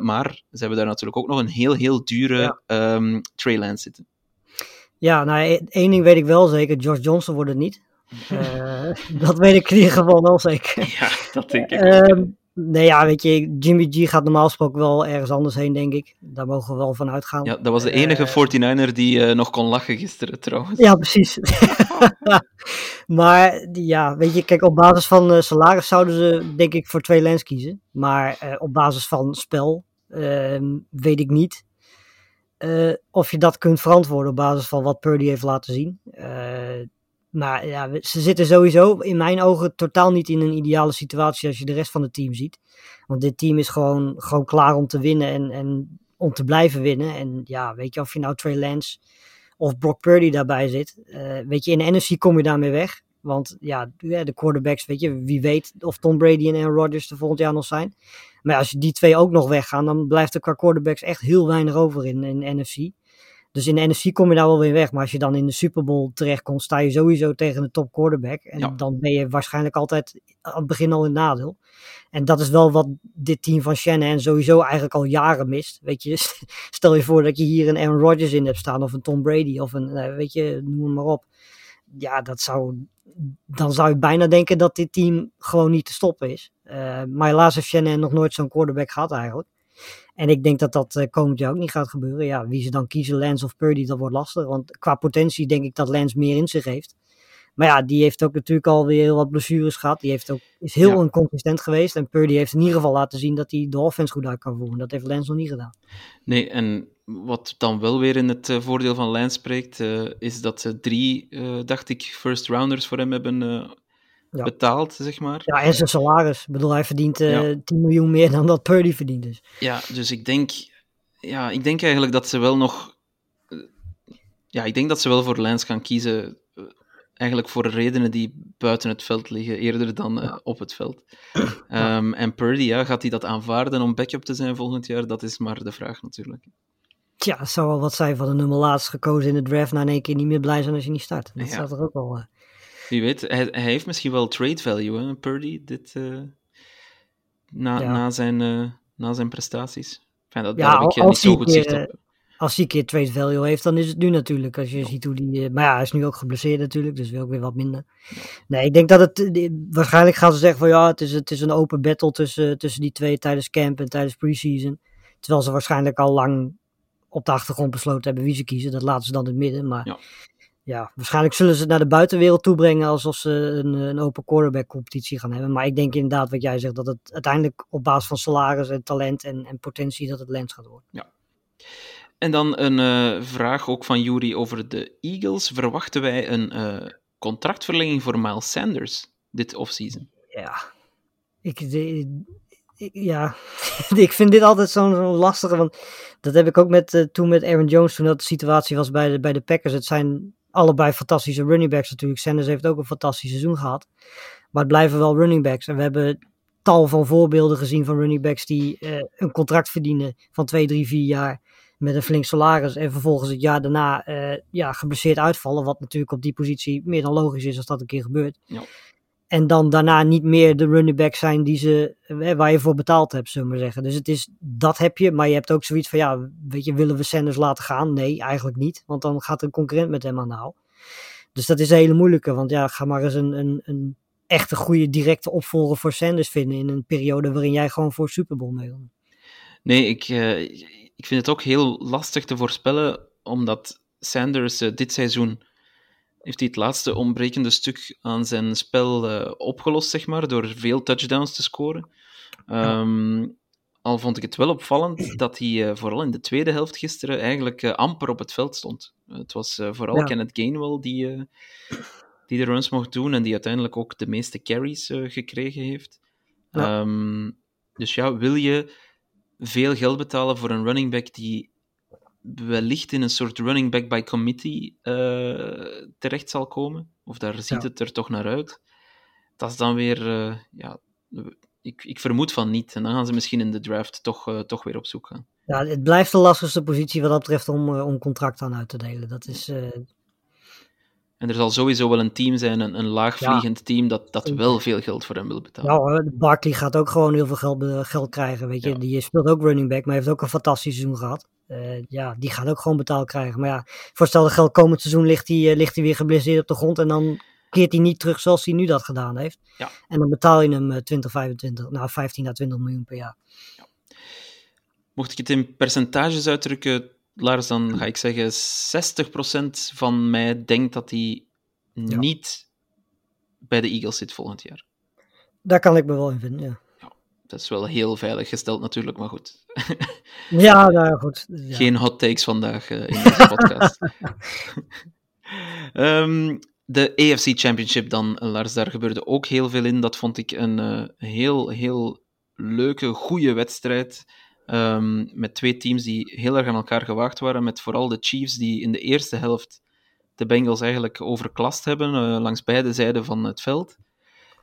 maar ze hebben daar natuurlijk ook nog een heel, heel dure Ja. Trey Lance zitten. Ja, nou, e- één ding weet ik wel zeker, George Johnson wordt het niet. Eh, dat weet ik in ieder geval wel zeker. Ja, dat denk ik. Ehm, Nee, ja, weet je, Jimmy G gaat normaal gesproken wel ergens anders heen, denk ik. Daar mogen we wel van uitgaan. Ja, dat was de enige Eh, 49er die eh, nog kon lachen gisteren trouwens. Ja, precies. maar ja, weet je, kijk, op basis van salaris zouden ze denk ik voor twee Lens kiezen. Maar op basis van spel ehm, weet ik niet of je dat kunt verantwoorden op basis van wat Purdy heeft laten zien. Maar ja, we- ze zitten sowieso in mijn ogen totaal niet in een ideale situatie als je de rest van het team ziet. Want dit team is gewoon, gewoon klaar om te winnen en, en om te blijven winnen. En ja, weet je, of je nou Trey Lance of Brock Purdy daarbij zit. eh, weet je, in de NFC kom je daarmee weg. Want ja, de quarterbacks, weet je, wie weet of Tom Brady en Aaron Rodgers er volgend jaar nog zijn. Maar als je die twee ook nog weggaan, dan blijft er qua quarterbacks echt heel weinig over in, in NFC. Dus in de NFC kom je daar wel weer weg. Maar als je dan in de Super Bowl terechtkomt, sta je sowieso tegen de top quarterback. En Ja. dan ben je waarschijnlijk altijd aan het begin al in nadeel. En dat is wel wat dit team van Shanahan sowieso eigenlijk al jaren mist. Weet je, stel je voor dat je hier een Aaron Rodgers in hebt staan of een Tom Brady of een, eh, weet je, noem hem maar op. Ja, dat zou, dan zou je bijna denken dat dit team gewoon niet te stoppen is. Eh, maar helaas heeft Shanahan nog nooit zo'n quarterback gehad eigenlijk. En ik denk dat dat eh, komend jaar ook niet gaat gebeuren. Ja, wie ze dan kiezen, Lance of Purdy, dat wordt lastig. Want qua potentie denk ik dat Lance meer in zich heeft. Maar ja, die heeft ook natuurlijk alweer heel wat blessures gehad. Die heeft ook, is heel Ja. inconsistent geweest. En Purdy heeft in ieder geval laten zien dat hij de offense goed uit kan voeren. Dat heeft Lance nog niet gedaan. Nee, en wat dan wel weer in het eh, voordeel van Lance spreekt, eh, is dat ze drie, dacht ik, first rounders voor hem hebben eh, Ja. betaald, zeg maar. Ja, en zijn salaris. Ik bedoel, hij verdient eh Ja. 10 miljoen meer dan dat Purdy verdient. Dus. Ja, dus ik denk, ja, ik denk eigenlijk dat ze wel nog. eh, Ja, ik denk dat ze wel voor Lance gaan kiezen. eh, Eigenlijk voor redenen die buiten het veld liggen, eerder dan eh, op het veld. Ehm, en Purdy, ja, gaat hij dat aanvaarden om backup te zijn volgend jaar? Dat is maar de vraag natuurlijk. Tja, het zou wel wat zijn van de nummer laatst gekozen in de draft. Na in één keer niet meer blij zijn als je niet start. Dat Ja. staat er ook wel. eh. Wie weet, hij, hij heeft misschien wel trade value, hè, Purdy, dit, eh, na, Ja. na, zijn, eh, na zijn prestaties. Enfin, dat, Ja, daar heb ik eh, als niet zo goed zicht op. als hij een keer trade value heeft, dan is het nu natuurlijk. Als je ziet hoe die. maar ja, hij is nu ook geblesseerd natuurlijk, dus weer ook weer wat minder. Nee, ik denk dat het. waarschijnlijk gaan ze zeggen van ja, het is, het is een open battle tussen, tussen die twee tijdens camp en tijdens preseason. Terwijl ze waarschijnlijk al lang op de achtergrond besloten hebben wie ze kiezen. Dat laten ze dan in het midden. Maar Ja. Ja, waarschijnlijk zullen ze het naar de buitenwereld toebrengen alsof ze een, een open quarterback competitie gaan hebben. Maar ik denk inderdaad wat jij zegt, dat het uiteindelijk op basis van salaris en talent en, en potentie dat het Lens gaat worden. En dan een eh, vraag ook van Jury over de Eagles. Verwachten wij een eh, contractverlenging voor Miles Sanders dit offseason? Ja, ik, de- ik- ja. ik vind dit altijd zo'n zo'n lastige, want dat heb ik ook met, eh, toen met Aaron Jones, toen dat de situatie was bij de, bij de Packers. Het zijn allebei fantastische running backs natuurlijk. Sanders heeft ook een fantastisch seizoen gehad, maar het blijven wel running backs. En we hebben tal van voorbeelden gezien van running backs die eh, een contract verdienen van 2, 3, 4 jaar met een flink salaris en vervolgens het jaar daarna eh, ja, geblesseerd uitvallen, wat natuurlijk op die positie meer dan logisch is als dat een keer gebeurt. Ja. En dan daarna niet meer de running back zijn die ze, eh, waar je voor betaald hebt, zullen we maar zeggen. Dus het is, dat heb je, maar je hebt ook zoiets van, ja, weet je, willen we Sanders laten gaan? Nee, eigenlijk niet, want dan gaat een concurrent met hem aan de haal. Dus dat is een hele moeilijke, want ja, ga maar eens een, een, een echte goede directe opvolger voor Sanders vinden in een periode waarin jij gewoon voor Super Bowl mee. Nee, ik, eh, ik vind het ook heel lastig te voorspellen, omdat Sanders eh, dit seizoen heeft hij het laatste ontbrekende stuk aan zijn spel eh, opgelost, zeg maar, door veel touchdowns te scoren. Ehm, al vond ik het wel opvallend dat hij eh, vooral in de tweede helft gisteren eigenlijk eh, amper op het veld stond. het was vooral Ja. Kenneth Gainwell die, die de runs mocht doen en die uiteindelijk ook de meeste carries gekregen heeft. Ja. Ehm, dus ja, wil je veel geld betalen voor een running back die wellicht in een soort running back by committee eh, terecht zal komen? Of daar ziet Ja. het er toch naar uit? Dat is dan weer, eh, ja, ik, ik vermoed van niet. En dan gaan ze misschien in de draft toch, eh, toch weer op zoek gaan. Ja, het blijft de lastigste positie wat dat betreft om, om contract aan uit te delen. Dat is, En er zal sowieso wel een team zijn, een, een laagvliegend team, dat, dat wel veel geld voor hem wil betalen. Nou, Barkley gaat ook gewoon heel veel geld, geld krijgen. Weet je, Ja. die speelt ook running back, maar heeft ook een fantastisch seizoen gehad. Eh, ja, die gaat ook gewoon betaald krijgen. Maar ja, voor hetzelfde geld komend seizoen ligt hij, eh, ligt hij weer geblesseerd op de grond en dan keert hij niet terug zoals hij nu dat gedaan heeft. Ja. En dan betaal je hem eh, 20, 25, nou 15 à 20 miljoen per jaar. Mocht ik het in percentages uitdrukken, Lars, dan ga ik zeggen 60% van mij denkt dat hij niet bij de Eagles zit volgend jaar. Daar kan ik me wel in vinden, ja. Dat is wel heel veilig gesteld natuurlijk, maar goed. Ja, nou goed. Ja. Geen hot takes vandaag eh, in deze podcast. Ehm, de AFC Championship dan, Lars, daar gebeurde ook heel veel in. Dat vond ik een eh, heel, heel leuke, goede wedstrijd. Ehm, met twee teams die heel erg aan elkaar gewaagd waren. Met vooral de Chiefs die in de eerste helft de Bengals eigenlijk overklast hebben eh, langs beide zijden van het veld.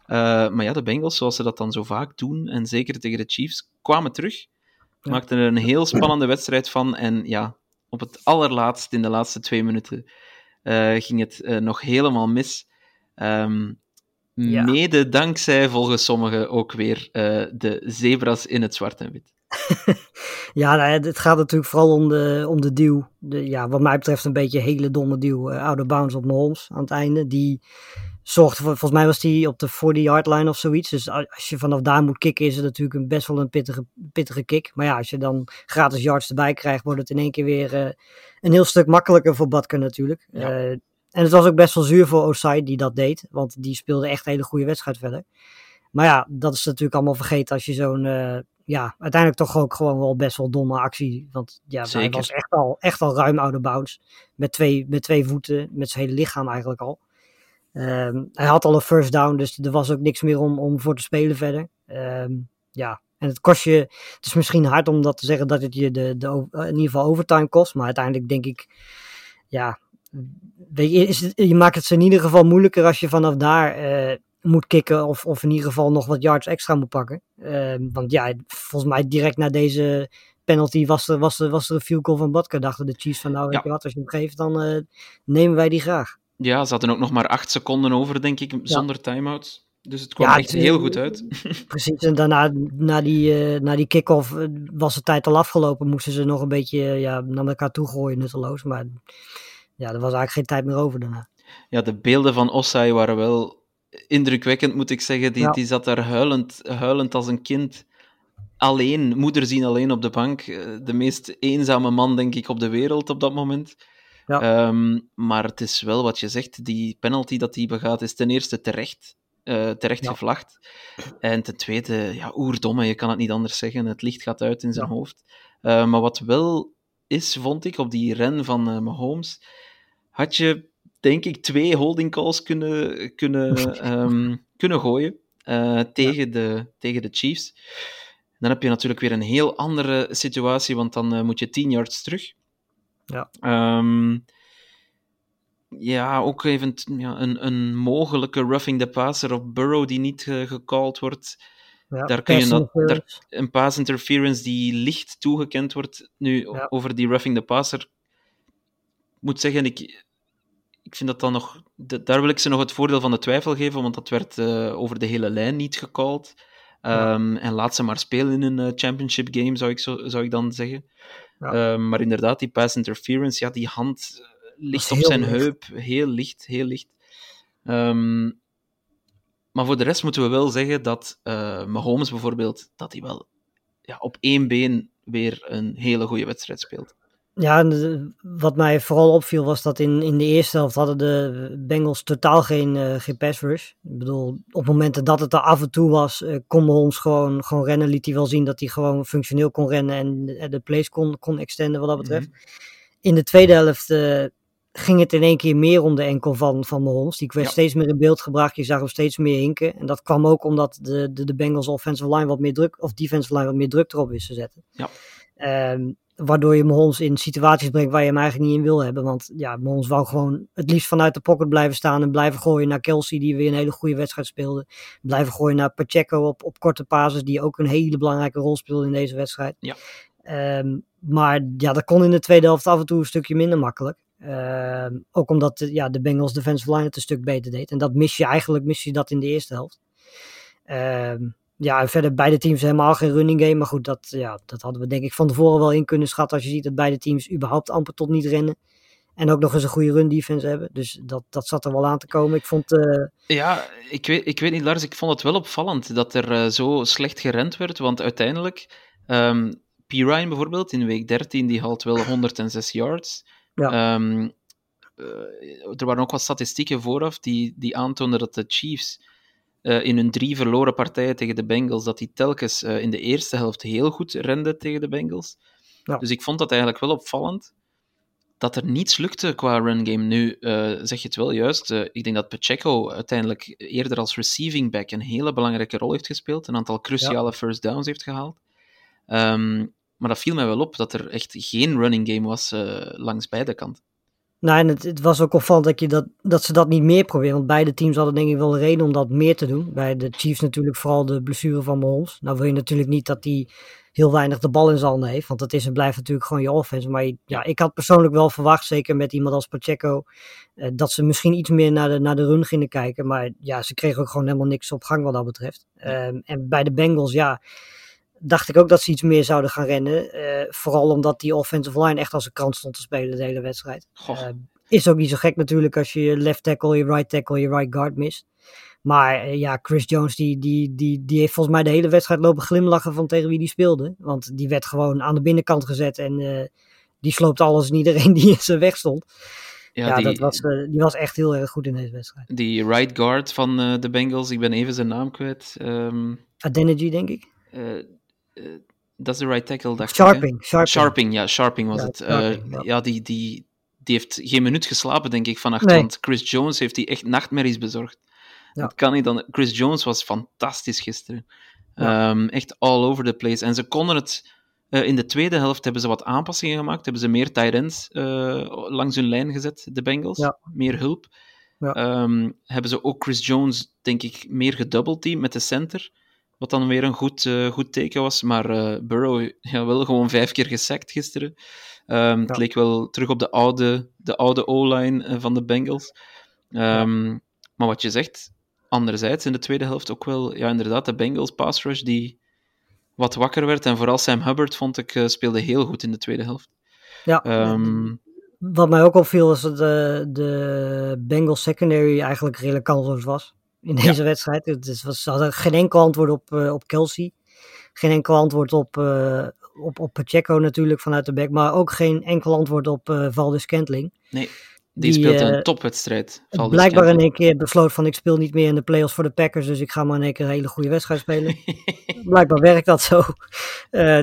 Uh, maar ja, de Bengals, zoals ze dat dan zo vaak doen, en zeker tegen de Chiefs, kwamen terug. Ja. Maakten er een heel spannende wedstrijd van. En ja, op het allerlaatst, in de laatste twee minuten, uh, ging het uh, nog helemaal mis. Um, Ja. Mede dankzij, volgens sommigen, ook weer de zebras in het zwart en wit. Ja, nou, ja, het gaat natuurlijk vooral om de, om de duw. De, ja, wat mij betreft een beetje een hele domme duw. Uh, out of bounds op Mahomes aan het einde. Die zorgt voor, volgens mij was die op de 40-yard line of zoiets. Dus als je vanaf daar moet kicken, is het natuurlijk een, best wel een pittige, pittige kick. Maar ja, als je dan gratis yards erbij krijgt, wordt het in één keer weer uh, een heel stuk makkelijker voor Butker natuurlijk. Ja. Uh, en het was ook best wel zuur voor Osai die dat deed. Want die speelde echt een hele goede wedstrijd verder. Maar ja, dat is natuurlijk allemaal vergeten als je zo'n uh, ja, uiteindelijk toch ook gewoon wel best wel domme actie. Want ja, hij was echt al, echt al ruim oude bounce. Met twee, met twee voeten, met zijn hele lichaam eigenlijk al. Um, hij had al een first down, dus er was ook niks meer om, om voor te spelen verder. Um, ja, en het kost je, het is misschien hard om dat te zeggen dat het je de, de, in ieder geval overtime kost. Maar uiteindelijk denk ik, ja, weet je, is het, je maakt het ze in ieder geval moeilijker als je vanaf daar uh, moet kicken of, of in ieder geval nog wat yards extra moet pakken. Uh, want ja, volgens mij direct na deze penalty was er, was er, was er een field goal van Badker. Dachten de Chiefs van nou, weet Ja. je wat, als je hem geeft, dan uh, nemen wij die graag. Ja, ze hadden ook nog maar acht seconden over, denk ik, zonder time-outs. Dus het kwam Ja, echt heel goed uit. Precies, en daarna, na die, uh, na die kick-off uh, was de tijd al afgelopen. Moesten ze nog een beetje uh, ja, naar elkaar toe gooien, nutteloos. Maar ja, er was eigenlijk geen tijd meer over daarna. Ja, de beelden van Ossai waren wel indrukwekkend, moet ik zeggen. Die, Ja. die zat daar huilend, huilend als een kind. Alleen, moeder zien alleen op de bank. Eh, De meest eenzame man, denk ik, op de wereld op dat moment. Ja. Ehm, maar het is wel wat je zegt, die penalty dat hij begaat is ten eerste terecht, eh, terecht Ja. gevlacht. En ten tweede, ja, oerdomme, je kan het niet anders zeggen. Het licht gaat uit in zijn Ja. hoofd. Eh, maar wat wel is, vond ik, op die ren van eh, Mahomes, had je, denk ik, twee holding calls kunnen, kunnen, ehm, kunnen gooien tegen, de, tegen de Chiefs. Dan heb je natuurlijk weer een heel andere situatie, want dan moet je 10 yards terug. Ja. Ehm, ja, ook even ja, een, een mogelijke roughing the passer op Burrow die niet eh, gecalled wordt. Ja, Daar kun je dat-. Een pass interference die licht toegekend wordt. Nu, Ja. over die roughing the passer. Ik moet zeggen, ik, ik vind dat dan nog... de- daar wil ik ze nog het voordeel van de twijfel geven, want dat werd eh, over de hele lijn niet gecalled. Ehm, En laat ze maar spelen in een eh, championship game, zou ik, zo, zou ik dan zeggen. Ja. Ehm, maar inderdaad, die pass interference, ja, die hand eh, ligt op zijn licht. heup, heel licht, heel licht. Ehm, maar voor de rest moeten we wel zeggen dat eh Mahomes bijvoorbeeld, dat hij wel ja, op één been weer een hele goede wedstrijd speelt. Ja, de- wat mij vooral opviel was dat in, in de eerste helft hadden de Bengals totaal geen, eh geen pass rush. Ik bedoel, op momenten dat het er af en toe was, eh, kon Mahomes gewoon, gewoon rennen. Liet hij wel zien dat hij gewoon functioneel kon rennen en de, de plays kon, kon extenden wat dat betreft. In de tweede helft eh, ging het in één keer meer om de enkel van, van Mahomes. Die werd Ja. steeds meer in beeld gebracht. Je zag hem steeds meer hinken. En dat kwam ook omdat de, de, de Bengals offensive line wat meer druk, of defensive line wat meer druk erop wist te zetten. Ja. Ehm, waardoor je Mahomes in situaties brengt waar je hem eigenlijk niet in wil hebben. Want ja, Mahomes wou gewoon het liefst vanuit de pocket blijven staan en blijven gooien naar Kelsey, die weer een hele goede wedstrijd speelde. Blijven gooien naar Pacheco op, op korte pases, die ook een hele belangrijke rol speelde in deze wedstrijd. Ja. Ehm, maar ja, dat kon in de tweede helft af en toe een stukje minder makkelijk. Ehm, ook omdat de, ja, de Bengals defensive line het een stuk beter deed. En dat mis je eigenlijk, mis je dat in de eerste helft. Ehm, ja, en verder beide teams helemaal geen running game. Maar goed, dat, ja, dat hadden we denk ik van tevoren wel in kunnen schatten. Als je ziet dat beide teams überhaupt amper tot niet rennen. En ook nog eens een goede run defense hebben. Dus dat, dat zat er wel aan te komen. Ik vond. eh, Ja, ik weet, ik weet niet, Lars, ik vond het wel opvallend dat er eh, zo slecht gerend werd, want uiteindelijk, ehm P. Ryan bijvoorbeeld, in week 13, die haalt wel 106 yards. Ja. Ehm, eh, er waren ook wat statistieken vooraf die, die aantoonden dat de Chiefs eh, in hun drie verloren partijen tegen de Bengals, dat die telkens eh, in de eerste helft heel goed renden tegen de Bengals. Ja. Dus ik vond dat eigenlijk wel opvallend dat er niets lukte qua run game. Nu eh, zeg je het wel juist. ik denk dat Pacheco uiteindelijk eerder als receiving back een hele belangrijke rol heeft gespeeld. Een aantal cruciale first downs heeft gehaald. Ehm, maar dat viel mij wel op dat er echt geen running game was langs beide kanten. Nou, en het, het was ook opvallend dat, je dat, dat ze dat niet meer proberen. Want beide teams hadden denk ik wel een reden om dat meer te doen. Bij de Chiefs natuurlijk vooral de blessure van Mahomes. Nou wil je natuurlijk niet dat hij heel weinig de bal in zijn handen heeft. Want dat is en blijft natuurlijk gewoon je offense. Maar ja, ik had persoonlijk wel verwacht, zeker met iemand als Pacheco, eh, dat ze misschien iets meer naar de, naar de run gingen kijken. Maar ja, ze kregen ook gewoon helemaal niks op gang wat dat betreft. Ehm, en bij de Bengals, ja, dacht ik ook dat ze iets meer zouden gaan rennen. Eh, vooral omdat die offensive line echt als een krant stond te spelen de hele wedstrijd. Eh, is ook niet zo gek natuurlijk als je je left tackle, je right tackle, je right guard mist. Maar eh, ja, Chris Jones die, die, die, die heeft volgens mij de hele wedstrijd lopen glimlachen van tegen wie die speelde. Want die werd gewoon aan de binnenkant gezet en die sloopt alles en iedereen die in zijn weg stond. Ja, die, dat was, die was echt heel erg goed in deze wedstrijd. die right guard van de Bengals, ik ben even zijn naam kwijt. Ehm, Adeniji denk ik. Dat is de right tackle, dacht ik. hè? Sharping. Sharping. Sharping, ja, Sharping was Ja, het. Eh, Sharping, ja, ja. die, die, die heeft geen minuut geslapen, denk ik, vannacht. Nee. Want Chris Jones heeft die echt nachtmerries bezorgd. Ja. Dat kan niet dan. Chris Jones was fantastisch gisteren. Ja. Ehm, echt all over the place. En ze konden het. eh, in de tweede helft hebben ze wat aanpassingen gemaakt. Hebben ze meer tight ends eh, langs hun lijn gezet, de Bengals. Ja. Meer hulp. Ja. Ehm, hebben ze ook Chris Jones, denk ik, meer gedoubleteamd met de center. Wat dan weer een goed, eh, goed teken was. Maar eh, Burrow, ja, wel gewoon vijf keer gesackt gisteren. Ehm, Het leek wel terug op de oude, de oude O-line eh, van de Bengals. Ehm, Maar wat je zegt, anderzijds in de tweede helft ook wel, ja, inderdaad, de Bengals pass rush die wat wakker werd. En vooral Sam Hubbard, vond ik, speelde heel goed in de tweede helft. Ja, Ehm, Wat mij ook opviel was dat de, de Bengals secondary eigenlijk redelijk kansloos was in deze wedstrijd. Het was, ze hadden geen enkel antwoord op, eh, op Kelsey. Geen enkel antwoord op, eh, op, op Pacheco natuurlijk vanuit de back. Maar ook geen enkel antwoord op eh Valdez Scantling. nee, die, Die, speelt een topwedstrijd. Valdez Blijkbaar in één keer besloot van ik speel niet meer in de playoffs voor de Packers. Dus ik ga maar in één keer een hele goede wedstrijd spelen. Blijkbaar werkt dat zo.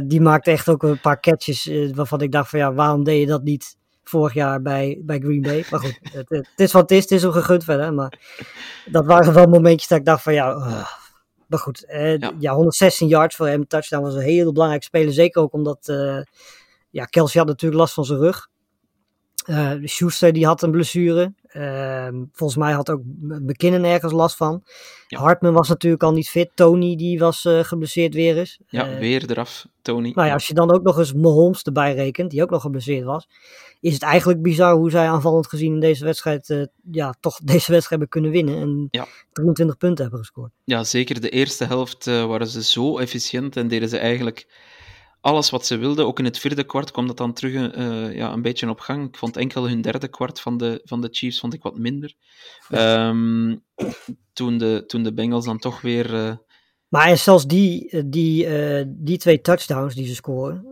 Die maakte echt ook een paar catches waarvan ik dacht van ja, waarom deed je dat niet vorig jaar bij, bij Green Bay? Maar goed, het, het is wat het is. Het is hem gegund verder. Maar dat waren wel momentjes dat ik dacht van ja, uh, maar goed. eh, Ja. ja. 116 yards voor hem. Touchdown was een heel belangrijk speler. Zeker ook omdat eh, ja, Kelsey had natuurlijk last van zijn rug. Eh Schuster die had een blessure. Ehm, volgens mij had ook McKinnon ergens last van. Ja. Hartman was natuurlijk al niet fit. Tony die was eh, geblesseerd weer eens. Ja, Eh, weer eraf, Tony. nou ja, als je dan ook nog eens Mahomes erbij rekent, die ook nog geblesseerd was, is het eigenlijk bizar hoe zij aanvallend gezien in deze wedstrijd, ja, toch deze wedstrijd hebben kunnen winnen en Ja. 23 punten hebben gescoord. Ja, zeker de eerste helft waren ze zo efficiënt en deden ze eigenlijk alles wat ze wilden. Ook in het vierde kwart kwam dat dan terug eh, ja, een beetje op gang. Ik vond enkel hun derde kwart van de, van de Chiefs vond ik wat minder. Ehm, toen, de, toen de Bengals dan toch weer... eh, Maar en zelfs die, eh, die, die twee touchdowns die ze scoren,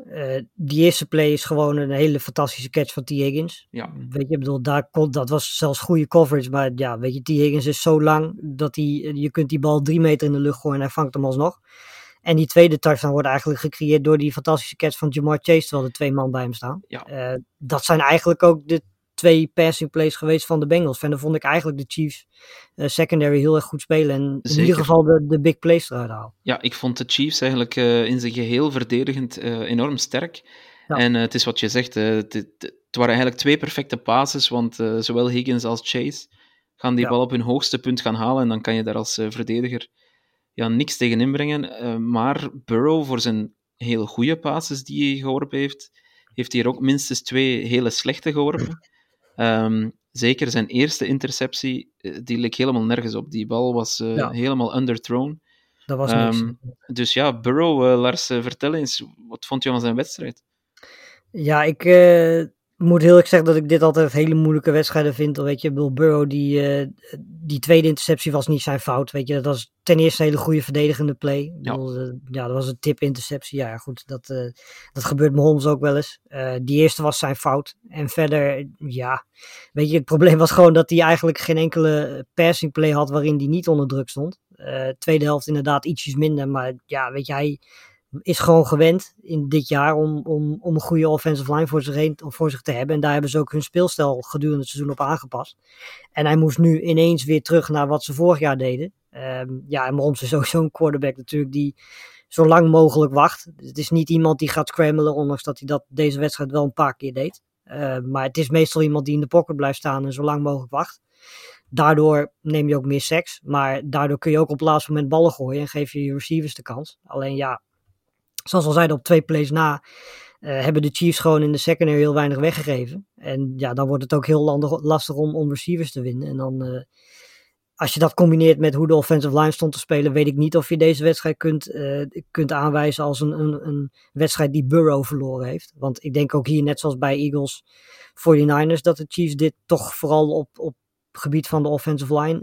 die eerste play is gewoon een hele fantastische catch van T. Higgins. ja, Weet je, ik bedoel, daar kon, dat was zelfs goede coverage, maar ja, weet je, T. Higgins is zo lang dat hij, je kunt die bal drie meter in de lucht gooien en hij vangt hem alsnog. En die tweede touchdown wordt eigenlijk gecreëerd door die fantastische catch van Jamar Chase, terwijl er twee man bij hem staan. Ja. Eh, dat zijn eigenlijk ook de twee passing plays geweest van de Bengals. En dan vond ik eigenlijk de Chiefs eh, secondary heel erg goed spelen en in ieder geval de, de big plays eruit halen. ja, ik vond de Chiefs eigenlijk eh, in zijn geheel verdedigend enorm sterk. Ja. En het is wat je zegt, het, het- waren eigenlijk twee perfecte passes, want zowel Higgins als Chase gaan die Ja. bal op hun hoogste punt gaan halen en dan kan je daar als verdediger ja, niks tegen inbrengen. Eh, maar Burrow, voor zijn hele goede passes die hij geworpen heeft, heeft hij er ook minstens twee hele slechte geworpen. Ehm, zeker zijn eerste interceptie, eh, die leek helemaal nergens op. Die bal was eh, Ja. helemaal underthrown. Dat was niks. Ehm, dus ja, Burrow, Lars, vertel eens, wat vond je van zijn wedstrijd? Ja, ik, moet heel erg zeggen dat ik dit altijd hele moeilijke wedstrijden vind. Weet je, Bill Burrow, die, eh, die tweede interceptie was niet zijn fout. Weet je, dat was ten eerste een hele goede verdedigende play. Ja. bedoel, eh, ja, dat was een tip interceptie. Ja, goed, dat, eh, dat gebeurt Mahomes ook wel eens. Die eerste was zijn fout. En verder, ja, weet je, het probleem was gewoon dat hij eigenlijk geen enkele passing play had waarin hij niet onder druk stond. Tweede helft inderdaad ietsjes minder, maar ja, weet je, hij is gewoon gewend in dit jaar om, om, om een goede offensive line voor zich, voor zich te hebben. En daar hebben ze ook hun speelstijl gedurende het seizoen op aangepast. En hij moest nu ineens weer terug naar wat ze vorig jaar deden. Ehm, ja, en Mahomes is sowieso een quarterback natuurlijk die zo lang mogelijk wacht. Het is niet iemand die gaat scramblen, ondanks dat hij dat deze wedstrijd wel een paar keer deed. Uh, maar het is meestal iemand die in de pocket blijft staan en zo lang mogelijk wacht. Daardoor neem je ook meer seks, maar daardoor kun je ook op het laatste moment ballen gooien en geef je je receivers de kans. Alleen ja, zoals al zeiden, op twee plays na uh, hebben de Chiefs gewoon in de secondary heel weinig weggegeven. En ja, dan wordt het ook heel lastig om, om receivers te winnen. En dan, uh, als je dat combineert met hoe de offensive line stond te spelen, weet ik niet of je deze wedstrijd kunt, uh, kunt aanwijzen als een, een, een wedstrijd die Burrow verloren heeft. Want ik denk ook hier, net zoals bij Eagles 49ers, dat de Chiefs dit toch vooral op, op gebied van de offensive line,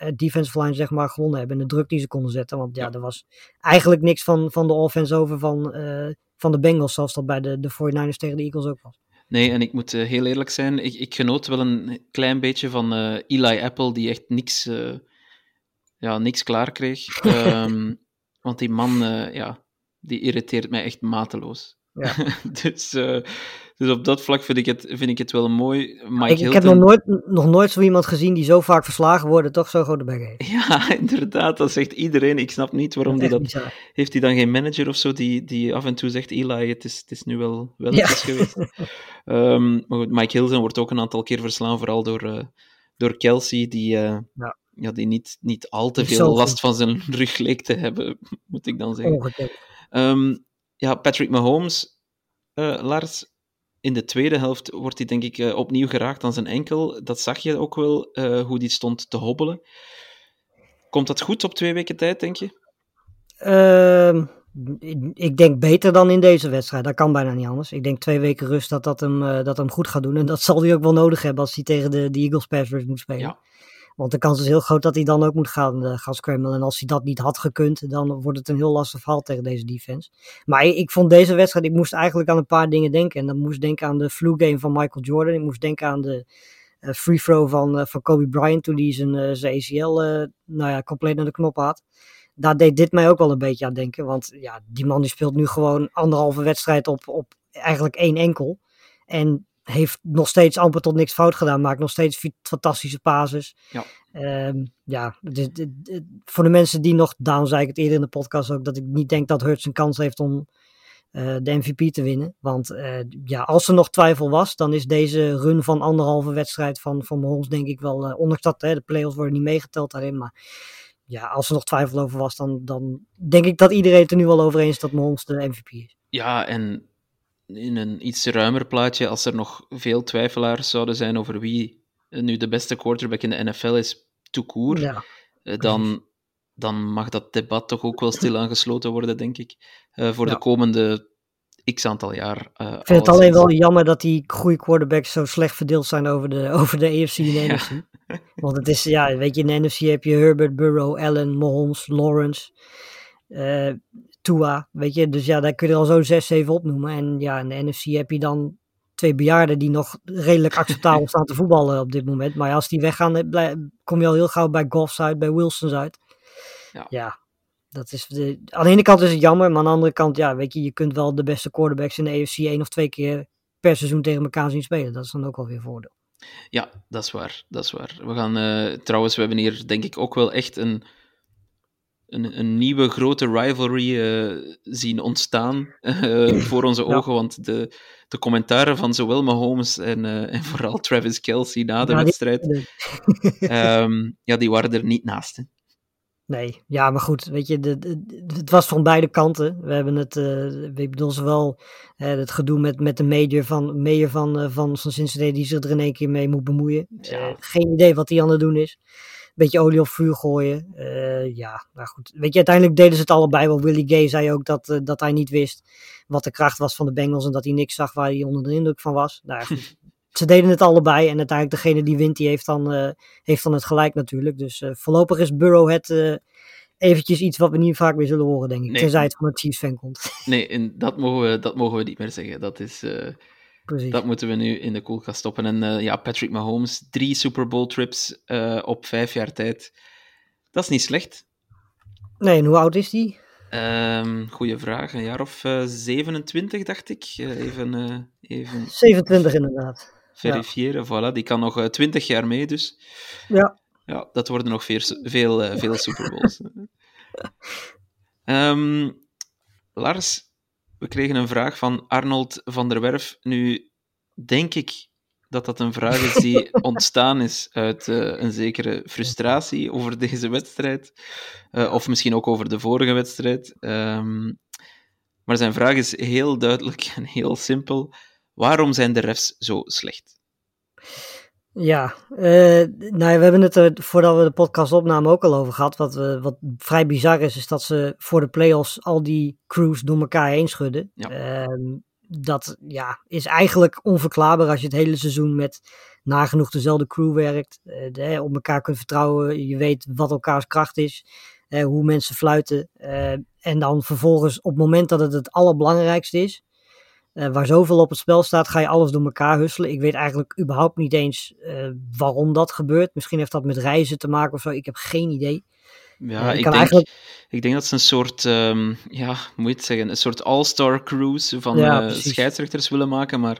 uh, defensive line zeg maar, gewonnen hebben. En de druk die ze konden zetten. Want ja, er was eigenlijk niks van, van de offense over van, uh, van de Bengals, zoals dat bij de, de 49ers tegen de Eagles ook was. Nee, en ik moet heel eerlijk zijn, ik, ik genoot wel een klein beetje van Eli Apple, die echt niks, ja, niks klaar kreeg. um, want die man, ja, die irriteert mij echt mateloos. Ja. dus, dus op dat vlak vind ik het, vind ik het wel mooi. Mike ik, ik heb nog nooit, nog nooit zo iemand gezien die zo vaak verslagen wordt, toch zo grote bek heeft. Ja, inderdaad, dat zegt iedereen. Ik snap niet waarom dat die dat... Bizar. Heeft hij dan geen manager of zo die, die af en toe zegt, Eli, het is, het is nu wel, wel ja. geweest. um, maar goed, Mike Hilton wordt ook een aantal keer verslaan, vooral door, uh, door Kelsey, die... Uh, ja. Ja, die niet, niet al te veel last van zijn rug leek te hebben, moet ik dan zeggen. Um, ja, Patrick Mahomes, uh, Lars, in de tweede helft wordt hij denk ik uh, opnieuw geraakt aan zijn enkel. Dat zag je ook wel, uh, hoe die stond te hobbelen. Komt dat goed op twee weken tijd, denk je? Uh, ik denk beter dan in deze wedstrijd. Dat kan bijna niet anders. Ik denk twee weken rust dat dat hem, uh, dat hem goed gaat doen. En dat zal hij ook wel nodig hebben als hij tegen de, de Eagles pass rush moet spelen. Ja. Want de kans is heel groot dat hij dan ook moet gaan, uh, gaan. En als hij dat niet had gekund, dan wordt het een heel lastig verhaal tegen deze defense. Maar ik, vond deze wedstrijd, ik moest eigenlijk aan een paar dingen denken. En dan moest denken aan de flu game van Michael Jordan. Ik moest denken aan de uh, free throw van, uh, van Kobe Bryant toen hij zijn, zijn ACL nou ja, compleet naar de knop had. Daar deed dit mij ook wel een beetje aan denken. Want ja, die man die speelt nu gewoon anderhalve wedstrijd op, op eigenlijk één enkel. En heeft nog steeds amper tot niks fout gedaan. Maakt nog steeds fantastische pases. Ja. Um, ja, voor de mensen die nog, daarom zei ik het eerder in de podcast ook, dat ik niet denk dat Hurts een kans heeft om uh, de MVP te winnen. Want uh, ja, als er nog twijfel was, dan is deze run van anderhalve wedstrijd van, van Mahomes denk ik wel, uh, ondanks dat hè, de playoffs worden niet meegeteld daarin, maar ja, als er nog twijfel over was, dan, dan denk ik dat iedereen het er nu wel over eens is dat Mahomes de MVP is. Ja, en in een iets ruimer plaatje, als er nog veel twijfelaars zouden zijn over wie nu de beste quarterback in de NFL is, court, ja, dan, dan mag dat debat toch ook wel stilaan gesloten worden, denk ik, uh, voor Ja. de komende x aantal jaar. Uh, Ik vind het alleen wel jammer dat die goede quarterbacks zo slecht verdeeld zijn over de, over de AFC en de Ja. NFC. Want het is, ja, weet je, in de NFC heb je Herbert, Burrow, Allen, Mahomes, Lawrence, eh Tua, weet je. Dus ja, daar kun je er al zo zes, zeven opnoemen. En ja, in de NFC heb je dan twee bejaarden die nog redelijk acceptabel staan te voetballen op dit moment. Maar ja, als die weggaan, eh, kom je al heel gauw bij Goffs uit, bij Wilsons uit. Ja. dat is de, aan de ene kant is het jammer, maar aan de andere kant, ja, weet je, je kunt wel de beste quarterbacks in de AFC één of twee keer per seizoen tegen elkaar zien spelen. Dat is dan ook alweer een voordeel. Ja, dat is waar. Dat is waar. We gaan eh, trouwens, we hebben hier denk ik ook wel echt een, een, een nieuwe grote rivalry eh, zien ontstaan eh, voor onze Ja. ogen. Want de, de commentaren van zowel Mahomes en, eh, en vooral Travis Kelsey na de Ja, die- wedstrijd, ehm, ja, die waren er niet naast. Hè. Nee, ja, maar goed, weet je, de, de- de- het was van beide kanten. We hebben het, eh ik bedoel, zowel het gedoe met, met de major van, mayor van, eh, van, Cincinnati die zich er in één keer mee moet bemoeien. Ja. Geen idee wat hij aan het doen is. Beetje olie op vuur gooien. Eh, ja, nou goed. Weet je, uiteindelijk deden ze het allebei wel. Willie Gay zei ook dat, eh, dat hij niet wist wat de kracht was van de Bengals en dat hij niks zag waar hij onder de indruk van was. Nou ja, goed. ze deden het allebei en uiteindelijk degene die wint, die heeft dan, eh, heeft dan het gelijk natuurlijk. Dus voorlopig is Burrow het eventjes iets wat we niet vaak meer zullen horen, denk ik. Nee. Tenzij het van een Chiefs fan komt. Nee, en dat, mogen we, dat mogen we niet meer zeggen. Dat, is, Precies. dat moeten we nu in de koelkast stoppen. En eh, ja, Patrick Mahomes, drie Super Bowl trips eh, op vijf jaar tijd. Dat is niet slecht. Nee, en hoe oud is die? Ehm goeie vraag. Een jaar of eh, 27, dacht ik. Even, even 27 inderdaad. verifiëren. Voilà, die kan nog eh, 20 jaar mee, dus. Ja. Ja, dat worden nog veel, veel, veel Super Bowls. Ehm, Lars, we kregen een vraag van Arnold van der Werf. Nu denk ik dat dat een vraag is die ontstaan is uit eh, een zekere frustratie over deze wedstrijd. Eh, of misschien ook over de vorige wedstrijd. Ehm, maar zijn vraag is heel duidelijk en heel simpel. Waarom zijn de refs zo slecht? Ja, eh, nou ja, we hebben het er voordat we de podcast opnamen ook al over gehad. Wat, we, wat vrij bizar is, is dat ze voor de playoffs al die crews door elkaar heen schudden. Ja. Ehm, dat ja, is eigenlijk onverklaarbaar als je het hele seizoen met nagenoeg dezelfde crew werkt. de, op elkaar kunt vertrouwen, je weet wat elkaars kracht is, eh, hoe mensen fluiten. en dan vervolgens op het moment dat het het allerbelangrijkste is, eh, waar zoveel op het spel staat, ga je alles door elkaar husselen. Ik weet eigenlijk überhaupt niet eens eh, waarom dat gebeurt. Misschien heeft dat met reizen te maken of zo. Ik heb geen idee. Ja, Eh, ik denk, eigenlijk- ik denk dat ze een soort, ehm, ja, moet je het zeggen, een soort all-star cruise van Ja, scheidsrechters willen maken, maar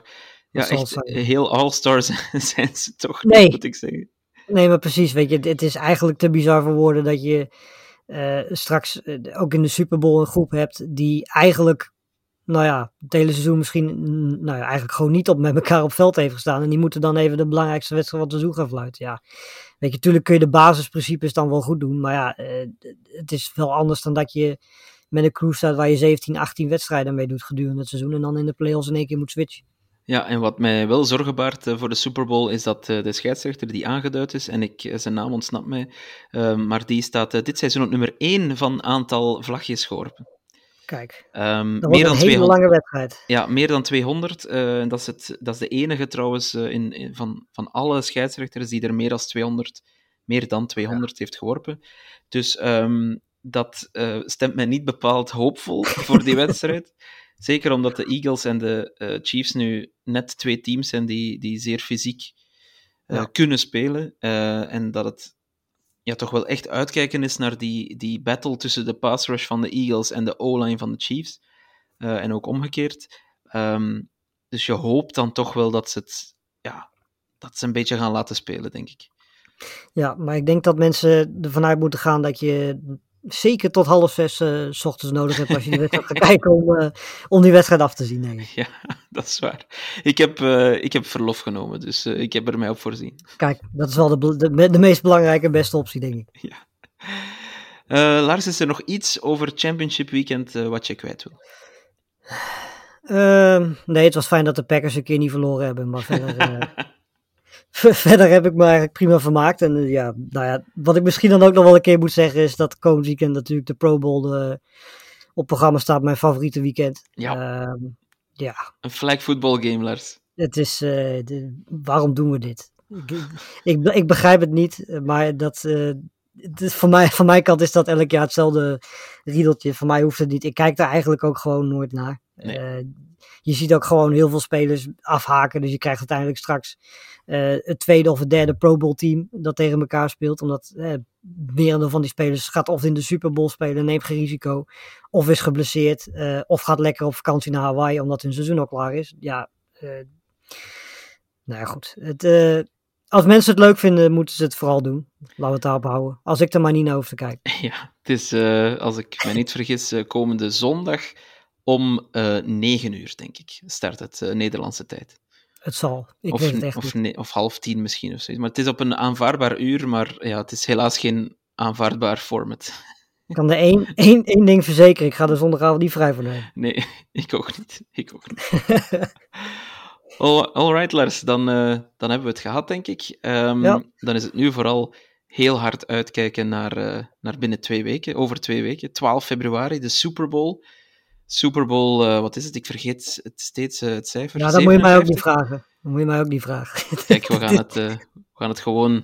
ja, echt zijn. heel all-star zijn ze toch Nee. moet ik zeggen. Nee, maar precies. Weet je, het is eigenlijk te bizar voor woorden dat je straks ook in de Super Bowl een groep hebt die eigenlijk, nou ja, het hele seizoen misschien, nou ja, eigenlijk gewoon niet op met elkaar op veld heeft gestaan. En die moeten dan even de belangrijkste wedstrijd van het seizoen gaan fluiten. Ja, weet je, natuurlijk kun je de basisprincipes dan wel goed doen. Maar ja, eh, het is wel anders dan dat je met een crew staat waar je 17, 18 wedstrijden mee doet gedurende het seizoen. En dan in de playoffs in één keer moet switchen. Ja, en wat mij wel zorgen baart eh, voor de Super Bowl is dat eh, de scheidsrechter die aangeduid is, en ik, zijn naam ontsnapt mij, maar die staat dit seizoen op nummer 1 van aantal vlagjes geworpen. Kijk, dat meer dan een hele 200. lange wedstrijd. Ja, meer dan 200. eh, dat, is het, dat is de enige trouwens eh, in, in- van, van alle scheidsrechters die er meer dan 200, meer dan 200 heeft geworpen. Dus ehm, dat eh, stemt mij niet bepaald hoopvol voor die wedstrijd. Zeker omdat de Eagles en de Chiefs nu net twee teams zijn die, die zeer fysiek Ja. kunnen spelen. en dat het ja, toch wel echt uitkijken is naar die, die battle tussen de pass rush van de Eagles en de O-line van de Chiefs. Eh, en ook omgekeerd. Ehm, dus je hoopt dan toch wel dat ze het ja, dat ze een beetje gaan laten spelen, denk ik. Ja, maar ik denk dat mensen ervan uit moeten gaan dat je zeker tot half zes eh, s ochtends nodig hebt als je die wedstrijd gaat kijken om, eh, om die wedstrijd af te zien, denk ik. Ja, dat is waar. Ik heb, eh, ik heb verlof genomen, dus ik heb er mij op voorzien. Kijk, dat is wel de, de, de meest belangrijke en beste optie, denk ik. Eh, Lars, is er nog iets over Championship Weekend wat je kwijt wil? Ehm, nee, het was fijn dat de Packers een keer niet verloren hebben, maar verder, verder heb ik me eigenlijk prima vermaakt. En eh, ja, nou ja, wat ik misschien dan ook nog wel een keer moet zeggen is dat komend weekend natuurlijk de Pro Bowl eh, op programma staat, mijn favoriete weekend. Ja. Ehm, ja, Een flag football game, Lars. Het is, eh, de- waarom doen we dit? Ik, ik, ik begrijp het niet, maar dat, eh, het is voor mij, van mijn kant is dat elk jaar hetzelfde riedeltje. Voor mij hoeft het niet. Ik kijk daar eigenlijk ook gewoon nooit naar. Nee. Eh, je ziet ook gewoon heel veel spelers afhaken, dus je krijgt uiteindelijk straks het tweede of het derde Pro Bowl team dat tegen elkaar speelt. Omdat eh, merendeel van die spelers gaat of in de Super Bowl spelen, neemt geen risico, of is geblesseerd, eh, of gaat lekker op vakantie naar Hawaii omdat hun seizoen al klaar is. Ja, eh, nou ja, goed. Het, eh, als mensen het leuk vinden, moeten ze het vooral doen. Laten we het daarop houden. Als ik er maar niet naar hoef te. Ja, het is, eh, als ik me niet vergis, eh, komende zondag om eh 9 uur, denk ik, start het eh, Nederlandse tijd. Het zal. Ik of, weet het echt of, of half tien misschien of zoiets. Maar het is op een aanvaardbaar uur, maar ja, het is helaas geen aanvaardbaar format. Ik kan er één, één, één ding verzekeren. Ik ga er zondagavond niet vrij voor nemen. Nee, ik ook niet. Ik ook niet. All, alright, Lars, dan, eh, dan hebben we het gehad, denk ik. Ehm, Ja. Dan is het nu vooral heel hard uitkijken naar, uh, naar binnen twee weken, over twee weken. 12 februari, de Super Bowl. Super Bowl, uh, wat is het? Ik vergeet het steeds uh, het cijfer. Ja, dat moet je mij ook niet vragen. Dat moet je mij ook niet vragen. Kijk, we gaan het, we gaan het gewoon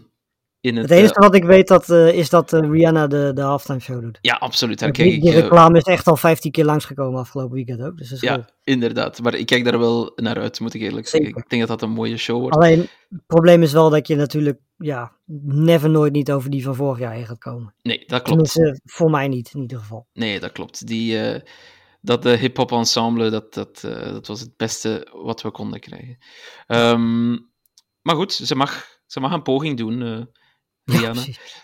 in het... Het enige wat ik weet dat, is dat Rihanna de, de halftime show doet. Ja, absoluut. Daar die, kijk ik, die reclame is echt al 15 keer langsgekomen afgelopen weekend ook. Dus dat is ja, inderdaad. Maar ik kijk daar wel naar uit, moet ik eerlijk zeggen. Ik denk dat dat een mooie show wordt. Alleen, het probleem is wel dat je natuurlijk ja, never nooit niet over die van vorig jaar heen gaat komen. Nee, dat klopt. Tenminste, voor mij niet, in ieder geval. Nee, dat klopt. Die, dat de hip-hop ensemble, dat, dat, uh, dat was het beste wat we konden krijgen. Um, maar goed, ze mag, ze mag een poging doen. Uh. Ja, um,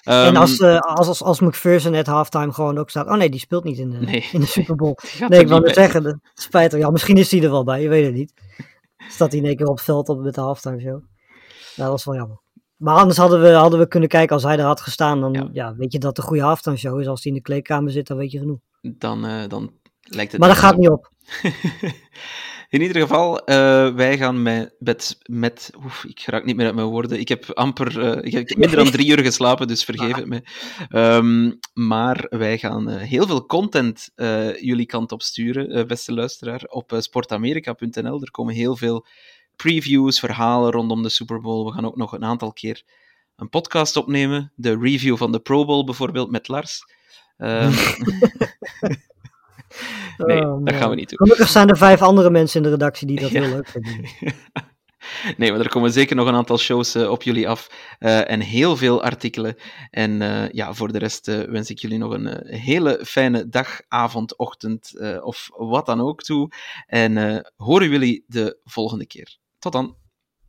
en als, uh, als, als, als McPherson at halftime gewoon ook staat. Oh nee, die speelt niet in de, nee, in de Super Bowl. Nee, ik wou net zeggen, dat spijt er. Ja, misschien is hij er wel bij, je weet het niet. Staat hij in één keer op het veld op met de halftime show. Nou, dat is wel jammer. Maar anders hadden we, hadden we kunnen kijken als hij er had gestaan. Dan ja. ja weet je dat het een goede halftime show is. Als hij in de kleedkamer zit, dan weet je genoeg. Dan, uh, dan lijkt het. Maar dat gaat niet op. In ieder geval, uh, wij gaan met. met, met oef, ik raak niet meer uit mijn woorden. Ik heb amper. Uh, ik heb minder dan drie uur geslapen, dus vergeef het me. Um, maar wij gaan uh, heel veel content jullie kant op sturen, beste luisteraar, op sportamerika.nl. Er komen heel veel previews, verhalen rondom de Super Bowl. We gaan ook nog een aantal keer een podcast opnemen. De review van de Pro Bowl bijvoorbeeld met Lars. Um, nee, oh, dat gaan we niet doen. Gelukkig zijn er vijf andere mensen in de redactie die dat ja. heel leuk vinden. nee, maar er komen zeker nog een aantal shows uh, op jullie af uh, en heel veel artikelen. En uh, ja, voor de rest wens ik jullie nog een hele fijne dag, avond, ochtend of wat dan ook toe. En horen jullie de volgende keer. Tot dan.